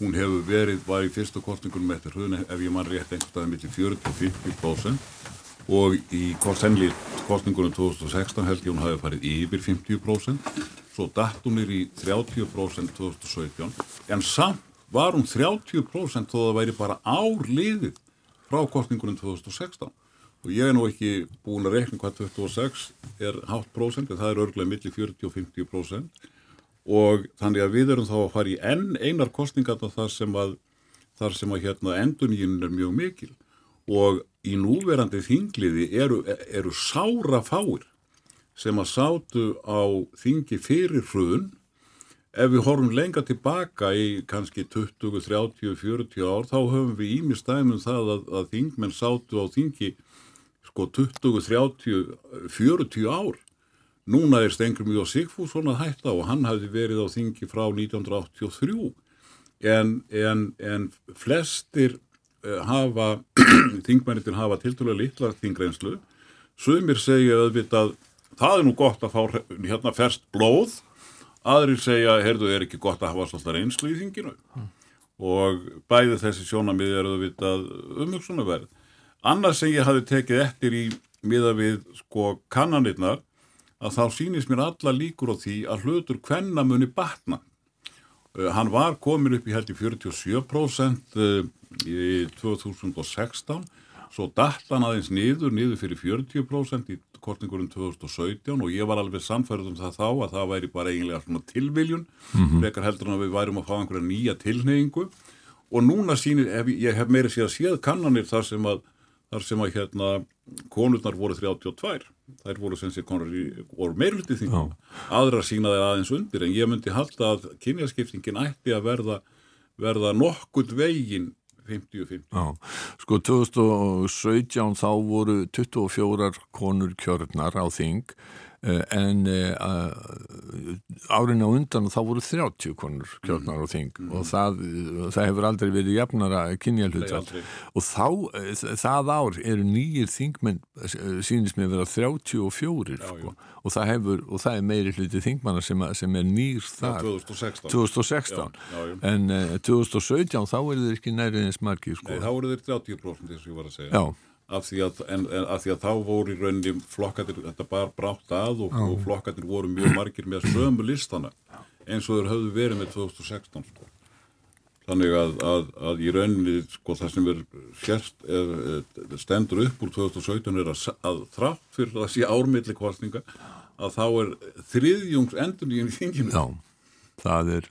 Hún hefur verið, var í fyrsta kostningunum eftir hrun ef ég mann rétt einhverstaðið millir 40-50% og í kostningunum 2016 held ég hún hafi farið yfir 50%, svo datt hún er í 30% 2017 en samt var hún 30% þó það væri bara árliðið frá kostningunum 2016 og ég er nú ekki búin að rekna hvað 26 er hátt prósent en það er örglega millir 40 og 50 prósent. Og þannig að við erum þá að fara í enn einar kostningar þar sem að, þar sem að hérna, enduníun er mjög mikil. Og í núverandi þingliði eru, eru sára fáir sem að sátu á þingi fyrir hrun. Ef við horfum lenga tilbaka í kannski 20, 30, 40 ár þá höfum við ímið stæmum það að, að þingmenn sátu á þingi sko 20, 30, 40 ár. Núna er Stengri mjög Sigfússon að hætta og hann hafði verið á þingi frá 1983 en, en, en flestir hafa, <clears throat> þingmænitin hafa tildulega litla þingreynslu. Sumir segja auðvitað, það er nú gott að fá hérna ferst blóð, aðrir segja, heyrðu, er ekki gott að hafa svolítið reynslu í þinginu mm. og bæði þessi sjónamið er auðvitað umhugsunarverð. Annars sem ég hafi tekið eftir í miða við sko kannanirnar að þá sýnist mér alla líkur á því að hlutur hvenna muni batna. Uh, hann var komin upp í held í 47% uh, í 2016, svo datt hann aðeins niður, niður fyrir 40% í kortingurum 2017 og ég var alveg samfærið um það þá að það væri bara eiginlega svona tilviljun, mm -hmm. lekar heldur en að við værum að fá einhverja nýja tilneyingu og núna sýnir, hef, ég hef meira séð að séð kannanir þar sem að, þar sem að hérna, konurnar voru 32 þær voru sem sé konar í voru meirluti þingum, aðra sínaði aðeins undir en ég myndi halda að kynjaskiptingin ætti að verða verða nokkund vegin 50-50. Sko 2017 þá voru 24 konur kjörnar á þing en uh, árin á undan þá voru 30 konur kjörnar á þing mm. og það, það hefur aldrei verið jafnara kynjalhutal og þá, það ár eru nýjir þingmenn sínist með að vera 34 já, sko. og, það hefur, og það er meiri hluti þingmanna sem, sem er nýr þar já, 2016, 2016. Já, en uh, 2017 þá er þeir ekki nærið eins margi sko. Nei, þá eru þeir 30% eins og ég var að segja af því að, en, en, af því að þá voru í rauninni flokkatir, þetta bara brátt að og, og flokkatir voru mjög margir með sömu listana eins og þeir höfðu verið með 2016 sko. þannig að, að, að í rauninni sko það sem er sérst er, er, stendur upp úr 2017 er að þrátt fyrir að sé ármiðli kostninga að þá er þriðjungs endurníðin í þinginu. Já, það er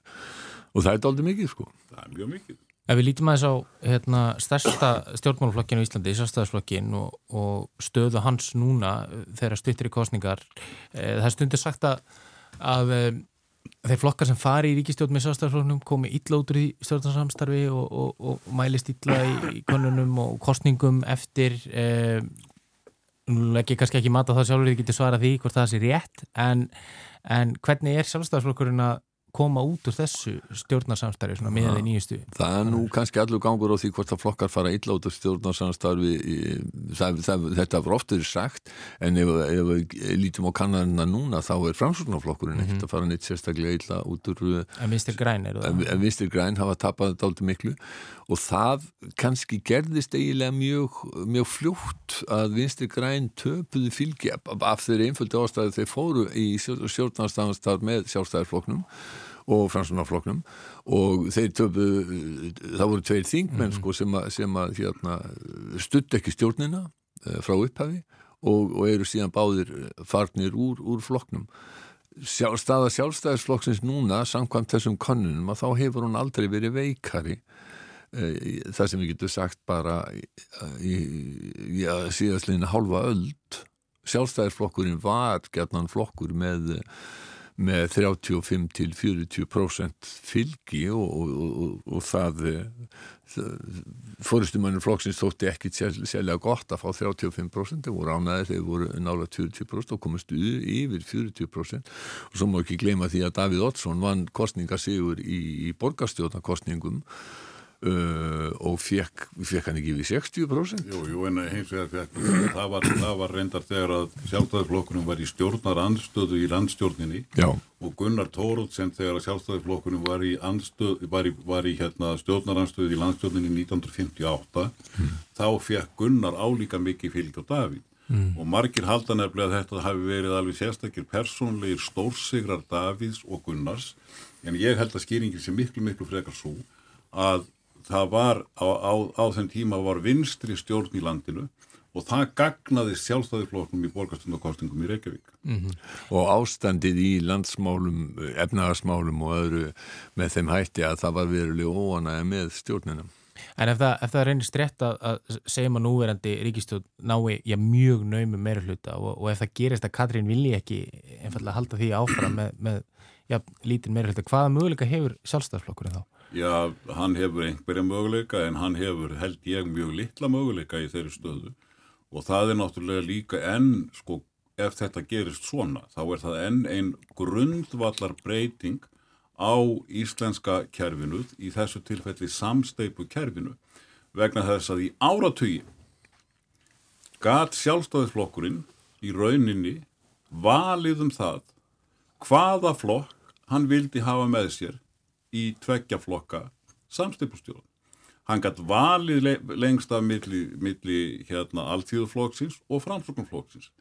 og það er aldrei mikið sko. Það er mjög mikið Ef við lítum aðeins á hérna, stærsta stjórnmálaflokkinu í Íslandi, Ísastæðarsflokkin og, og stöðu hans núna eh, þegar stuttir í kostningar, e, það er stundir sagt að, að e, þeir flokkar sem fari í ríkistjórn með Ísastæðarsflokknum komi illa út úr í stjórnarsamstarfi og, og, og mælist illa í, í konunum og kostningum eftir, e, ég kannski ekki mata það sjálfur, ég geti svarað því hvort það sé rétt, en, en hvernig er sjálfstæðarsflokkurinn að koma út úr þessu stjórnarsamstarfi svona með því nýjustu? Það er nú kannski allur gangur á því hvort að flokkar fara illa út úr stjórnarsamstarfi það, það, þetta var oftur sagt en ef, ef við lítum á kannanina núna þá er framsóknarflokkurinn ekkert mm -hmm. að fara neitt sérstaklega illa út úr En vinstir græn er það? En vinstir græn hafa tapað þetta aldrei miklu og það kannski gerðist eiginlega mjög, mjög fljótt að vinstir græn töpuðu fylgi af þeirri einföldi ástæði þeir fóru í stjórnarsamstarf með sjálfstæðarflokknum og fransunarfloknum og þeir töpu, það voru tveir þingmenn mm -hmm. sko, sem að, sem að hérna, stutt ekki stjórnina uh, frá upphafi og, og eru síðan báðir farnir úr, úr floknum sjá, staða sjálfstæðisflokksins núna samkvæmt þessum konunum að þá hefur hún aldrei verið veikari Eh, það sem við getum sagt bara í, í, í síðastlinna hálfa öld. Sjálfstæðisflokkurinn var gerðnan flokkur með með 35 til 40% fylgi og, og, og, og það, það fóristumannir flokksins þótti ekki sérlega gott að fá 35% þeir voru ánaðir, þeir voru nála 20% og komast yfir 40% og svo má ekki gleyma því að Davíð Oddsson vann kostningasígur í, í borgarstjóðnarkostningum Uh, og fekk, fekk hann ekki við 60%? Jú, jú, en hins vegar fekk, það var, það var reyndar þegar að sjálfstæðisflokkunum var í stjórnar anstöðu í landstjórninni Já. og Gunnar Tórótsen þegar að sjálfstæðisflokkunum var í, anstöð, var í, var í hérna, stjórnar anstöðu í landstjórninni 1958 mm. þá fekk Gunnar álíka mikið fylg á Davíð mm. og margir halda nefnilega að þetta hafi verið alveg sérstakir persónleir stórsigrar Davíðs og Gunnars en ég held að skýringin sé miklu miklu frekar svo að það var á, á, á þenn tíma var vinstri stjórn í landinu og það gagnaði sjálfstæðifloknum í borgastundarkostingum í Reykjavík. Mm -hmm. Og ástandið í landsmálum, efnagasmálum og öðru með þeim hætti að það var verulega óanæða með stjórnina. En ef það, ef það reynist rétt að, að segjum að núverandi ríkistjórn nái já, mjög naumi meira hluta og, og ef það gerist að Katrín vilji ekki einfallega halda því áfram með, með já, lítinn meira hluta, hvaða möguleika hefur sjálfstæðisflokkurinn þá? Já, hann hefur einhverja möguleika en hann hefur held ég mjög litla möguleika í þeirri stöðu. Og það er náttúrulega líka enn, sko, ef þetta gerist svona, þá er það enn einn grundvallar breyting á íslenska kerfinuð í þessu tilfelli samsteipu kerfinu vegna þess að í áratögi gat sjálfstæðisflokkurinn í rauninni valið um það hvaða flokk hann vildi hafa með sér í tveggjaflokka samstipustjórn. Hann gætt valið lengst af milli, milli hérna, alltíðuflokksins og framsóknumflokksins.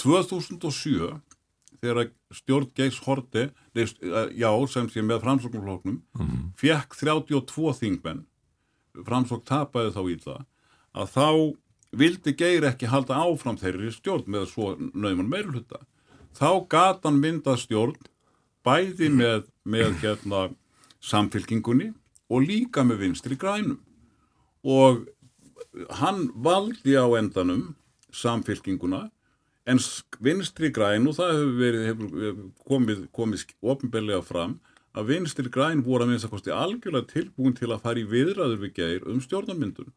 2007 þegar stjórn Geirs Horte, já sem sé með framsóknumflokknum, mm -hmm. fekk 32 þingmenn, framsókn tapaði þá í það, að þá vildi Geir ekki halda áfram þeirri stjórn með svo nauman meirulhutta. Þá gatan myndað stjórn bæði með, með hérna samfélkingunni og líka með vinstri grænum. Og hann valdi á endanum samfélkinguna en vinstri græn og það hefur, verið, hefur komið, komið ofinbellega fram að vinstri græn voru að minnst að kosti algjörlega tilbúin til að fara í viðræður við geir um stjórnarmyndun.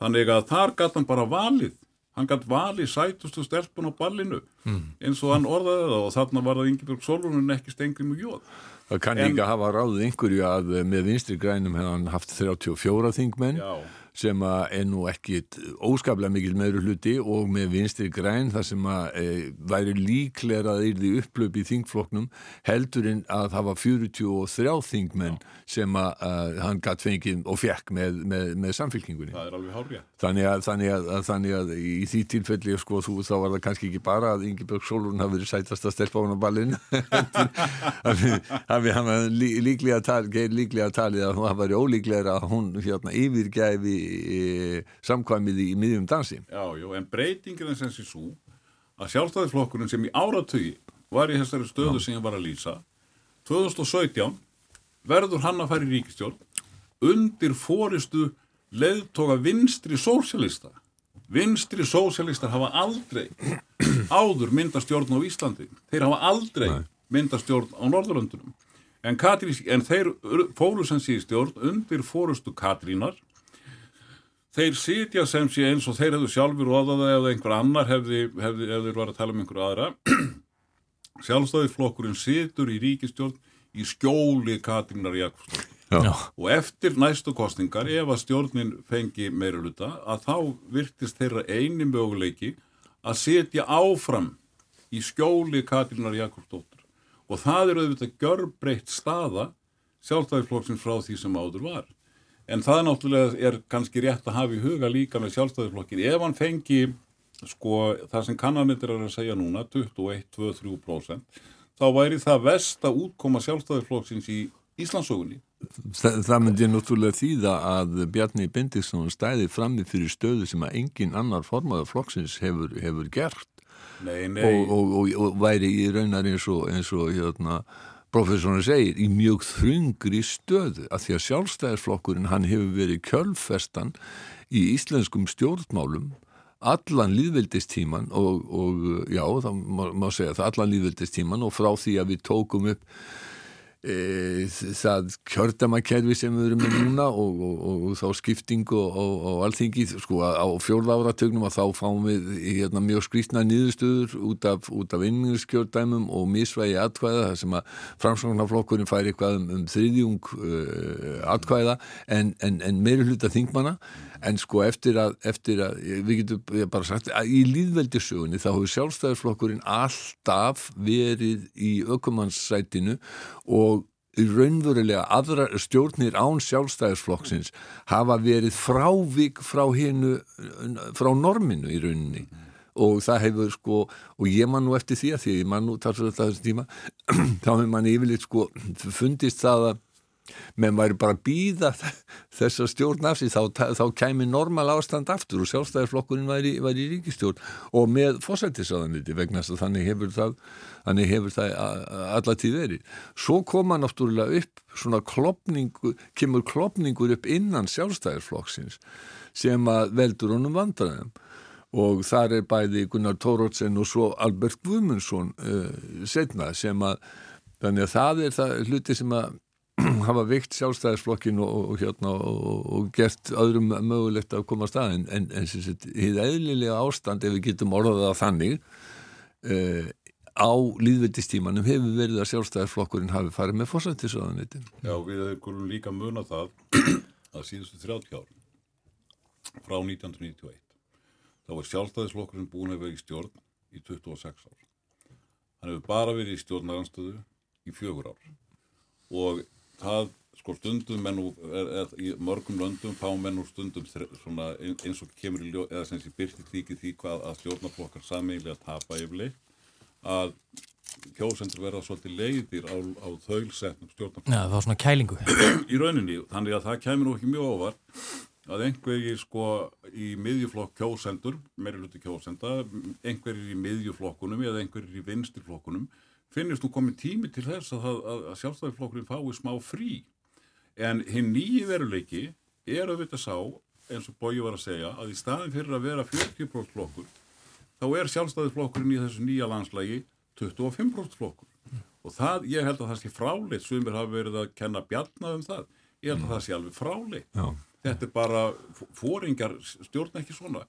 Þannig að þar gæti hann bara valið. Hann gæti valið sætustu stelpun á ballinu mm. eins og hann orðaði það og þarna var það Ingeborg Solrún ekki stengri mjög jóð Það kann en, líka hafa ráðið einhverju að með vinstri grænum hefði hann haft 34 þingmenn já. Sem er nú ekki óskaplega mikil meður hluti og með vinstri græn þar sem að e, væri líklega að yrði upplöp í þingfloknum heldurinn að það var 43 þingmenn já. sem að, að hann gætt fengið og fekk með, með, með samfélkingunni. Það er alveg hárið. Þannig að, þannig, að, þannig að í því tilfelli sko þú þá var það kannski ekki bara að Ingeborg Solrún hafi verið sætast að stelpa á hann á ballinu <laughs> hafi hann líklega talið að hún var ólíklega að hún hérna yfirgæfi samkvæmið í miðjum dansi Já, já, en breytingin er sem sé svo að sjálfstæðisflokkurinn sem í áratögi var í þessari stöðu já. sem ég var að lýsa 2017 verður hann að fara í ríkistjórn undir fóristu leðtoga vinstri sósjalista vinstri sósjalistar hafa aldrei áður myndastjórn á Íslandi þeir hafa aldrei Nei. myndastjórn á Norðurlöndunum en, Katrín, en þeir fóru sem sé stjórn undir fórustu Katrínar þeir sitja sem sé eins og þeir hefðu sjálfur óðaða eða einhver annar hefði, hefði, ef þeir var að tala um einhverju aðra. <clears throat> Sjálfstæðisflokkurinn situr í ríkistjórn í skjóli Katrínar Jakobsdóttur. Og eftir næstu kostingar ef að stjórnin fengi meira luta að þá virtist þeirra eini möguleiki að setja áfram í skjóli Katrínar Jakobsdóttur. Og það er auðvitað görbreytt staða sjálfstæðisflokksins frá því sem áður var. En það náttúrulega er kannski rétt að hafa í huga líka með sjálfstæðisflokkin. Ef hann fengi, sko, það sem kannanittir er að segja núna, 21-23%, þá væri það vest að útkoma sjálfstæðisflokksins í Íslandsögunni. Það, það myndi náttúrulega þýða að Bjarni Bindisson stæði frammi fyrir stöðu sem að engin annar formaður flokksins hefur, hefur gert nei, nei. Og, og, og, og væri í raunar eins og, eins og hérna, professorinn segir, í mjög þrungri stöðu að því að sjálfstæðisflokkurinn hann hefur verið kjölfestan í íslenskum stjórnmálum allan líðveldistíman og, og já, það má, má segja það allan líðveldistíman og frá því að við tókum upp e, það kjördamakerfi sem við erum með núna og, og, og þá skiptingu og allþingi sko á fjórða áratögnum að þá fáum við hérna, mjög skrítna nýðustöður út af, af innmjögskjördæmum og misvægi atkvæða þar sem að framsvonarflokkurinn fær eitthvað um, um þriðjung uh, atkvæða en, en, en meiri hluta þingmana en sko eftir að, eftir að við getum bara sagt að í líðveldisögunni þá hefur sjálfstæðisflokkurinn alltaf verið í ökumannsætinu og raunverulega aðra stjórnir án sjálfstæðisflokksins hafa verið frávik frá hennu frá norminu í rauninni. Og það hefur sko og ég man nú eftir því að því ég man nú svo þetta þessi tíma <clears throat> þá hefur man yfirleitt sko fundist það að menn væri bara að býða <laughs> þess að stjórn af sig þá, þá kæmi normal ástand aftur og sjálfstæðarflokkurinn væri, væri í ríkistjórn og með fósættisaðanliti vegna þess að þannig hefur það, þannig hefur það allatíð verið. Svo koma náttúrulega upp svona klopningu, kemur klopningur upp innan sjálfstæðarflokksins sem að veldur honum vandraðum og þar er bæði Gunnar Tórótsen og svo Albert Guðmundsson uh, setna sem að þannig að það er það hluti sem að <clears throat> hafa vikt sjálfstæðisflokkin og, og, hérna, og, og gert öðrum mögulegt að koma að staðin en, en hið eðlilega ástand ef við getum orðað að þannig uh, á líðveldistímanum hefur verið að sjálfstæðisflokkurinn hafi farið með fórsættisöðanitin Já, við hefum líka muna það <clears throat> að síðustu 30 ár frá 1991 þá var sjálfstæðisflokkurinn búin að vera í stjórn í 26 ár. Hann hefur bara verið í stjórnaranstöðu í fjögur ár. Og það sko stundum menn og í mörgum löndum fá menn og stundum svona, eins og kemur í ljó eða sem sé byrti þykir því hvað að stjórnarflokkar sameiginlega tapa yfirleitt að kjósendur verða svolítið leiðir á, á þaulsetnum stjórnarflokkar. Já, það var svona kælingu. í rauninni, þannig að það kemur nú ekki mjög óvart að einhverjir sko í miðjuflokk kjósendur, meiri hluti kjósenda, einhverjir í miðjuflokkunum eða einhverjir í vinstirflokkunum finnist nú komið tími til þess að, að, að sjálfstæðiflokkurinn fái smá frí. En hinn nýji veruleiki er að vita sá eins og Bói var að segja að í staðin fyrir að vera 40% flokkur þá er sjálfstæðiflokkurinn í þessu nýja landslægi 25% flokkur. Mm. og það, ég held að það sé fráleitt. Sem er hafa verið að kenna bjarnað um það. Ég held að það sé alveg fráleitt. Já. þetta er bara, fóringar stjórn ekki svona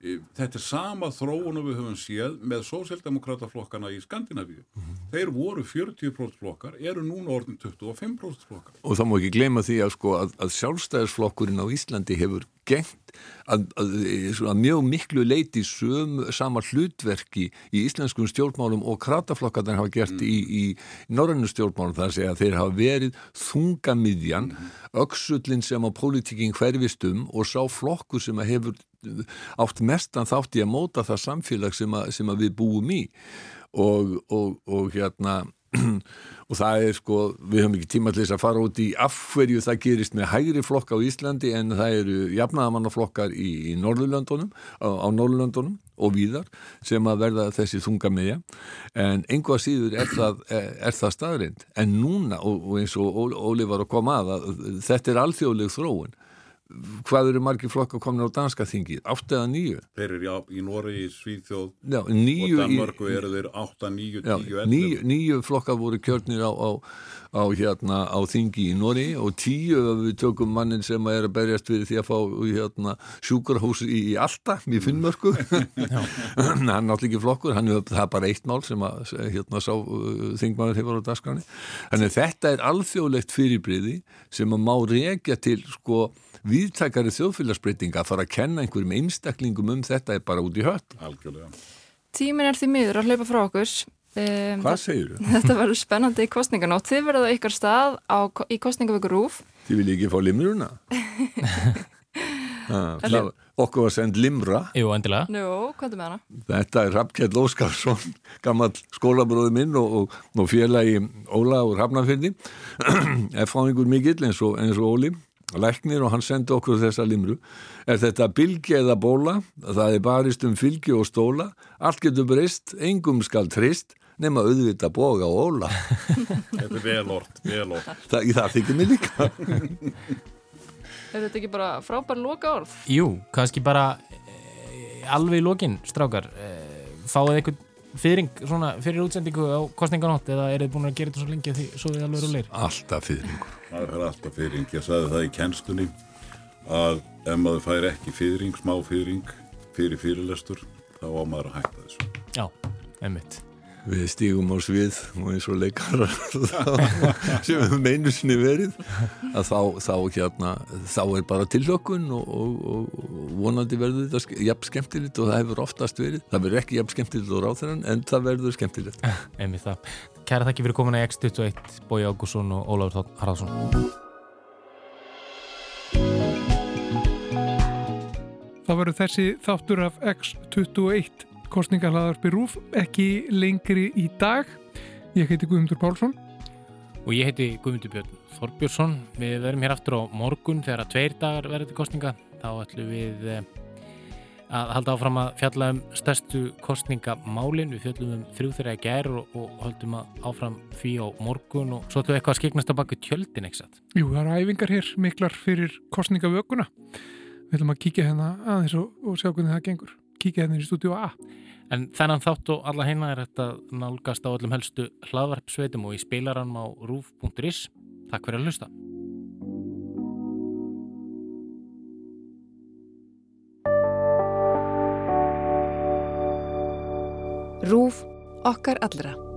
þetta er sama þróun og við höfum séð með sósildemokrataflokkana í Skandinavíu. Mm -hmm. Þeir voru 40% flokkar, eru núna orðin 25% flokkar. Og þá má ekki gleyma því að, sko, að, að sjálfstæðisflokkurinn á Íslandi hefur gengt að, að mjög miklu leiti söm, sama hlutverki í íslenskum stjórnmálum og krataflokkarnir hafa gert mm. í, í norrannu stjórnmálum þar segja að þeir hafa verið þungamidjan, mm. öksullin sem á pólitíking hverfistum og sá flokku sem hefur átt mestan þátt í að móta það samfélag sem, að, sem að við búum í. Og, og, og hérna <clears throat> og það er sko, við höfum ekki tíma til þess að fara út í afhverju það gerist með hægri flokka á Íslandi en það eru jafnaðamannaflokkar í, í Norðurlöndunum, á, á Norðurlöndunum og víðar sem að verða þessi þunga meðja en einhvað síður er það, það staðrind en núna, og, og eins og Óli var að koma að, að þetta er alþjóðleg þróun hvað eru margir flokkar komin á danska þingið? 8 eða 9? Þeir eru já, í Nóri, Svíþjóð já, og Danmarku eru þeir 8, 9, 10, 11 9 flokkar voru kjörnir á, á, á, hérna, á þingi í Nóri og 10 við tökum mannin sem er að berjast fyrir því að fá hérna, sjúkarhús í, í Alltaf í Finnmörku <laughs> hann er náttúrulega ekki flokkur hann er, bara eitt mál sem að hérna, sá, uh, þingmaður hefur á dasgrani þannig þetta er alþjóðlegt fyrirbriði sem að má reykja til sko viðtækari þjóðfélagsbreytinga að fara að kenna einhverjum einstaklingum um þetta er bara út í hött. Algjörlega. Tímin er því miður að hlaupa frá okkur. Um, Hvað segir þú? <laughs> Þetta verður spennandi í kostninganótt. Þið verður á ykkar stað á, í kostningavöku Rúf. Þið vil ekki fá limruna? <laughs> Það okkur var sendt limra. Jú, endilega. Nú, hvað er með hana? Þetta er Rappkjell Óskarsson, <laughs> gammal skólabróði minn og, og, og félagi Óla úr Hafnarfjörði. <clears throat> Er fáingur mikill eins og, eins og Óli læknir og hann sendi okkur þessa limru. Er þetta bylgi eða bóla? Það er barist um fylgi og stóla. Allt getur breyst, engum skal trist nema auðvita boga og óla. <laughs> Þetta er vel orð, vel orð. það, það þykir mig líka. <laughs> Er þetta ekki bara frábær loka orð? Jú, kannski bara e, alveg í lokin, strákar. E, fáið einhvern fyrring svona fyrir útsendingu á kostninganótt eða er þið búin að gera þetta svo lengi að því svo við alveg rúleir? alltaf fyrringur Það er alltaf fyrring. Ég sagði það í kennstunni að ef maður fær ekki fyrring, smá fyrring fyrir fyrirlestur, þá á maður að hætta þessu. Já, einmitt við stígum á svið og eins og leikarar sem við höfum einu sinni verið að þá, þá, hérna, þá er bara tilökkun og, og, og vonandi verður þetta jafn skemmtilegt og það hefur oftast verið. Það verður ekki jafn skemmtilegt og ráþæran en það verður skemmtilegt. <laughs> Einmitt það. Kæra þakki fyrir komin að X21 Bói Ágússon og Ólafur Þótt Haraldsson. Það verður þessi þáttur af X21 kostningahlaðarpi Rúf ekki lengri í dag. Ég heiti Guðmundur Pálsson. og ég heiti Guðmundur Björn Þorbjörnsson við verðum hér aftur á morgun þegar að tveir dagar verður til kostninga þá ætlum við eh, að halda áfram að fjalla um stærstu kostningamálin við fjöllum um þrjú þeirra í gær og, og höldum að áfram því á morgun og svo ætlum við eitthvað að skiknast á baku tjöldin ekki Jú, það eru æfingar hér miklar fyrir kostningavökunna. Við ætlum að kíkja hérna aðeins og, og sjá hvernig það gengur. Kíkja hérna í stúdíu A. En þennan þátt og alla heina er þetta nálgast á öllum helstu hlaðvarpsveitum og í spilarann á rúf.is. Takk fyrir að hlusta. Rúf okkar allra.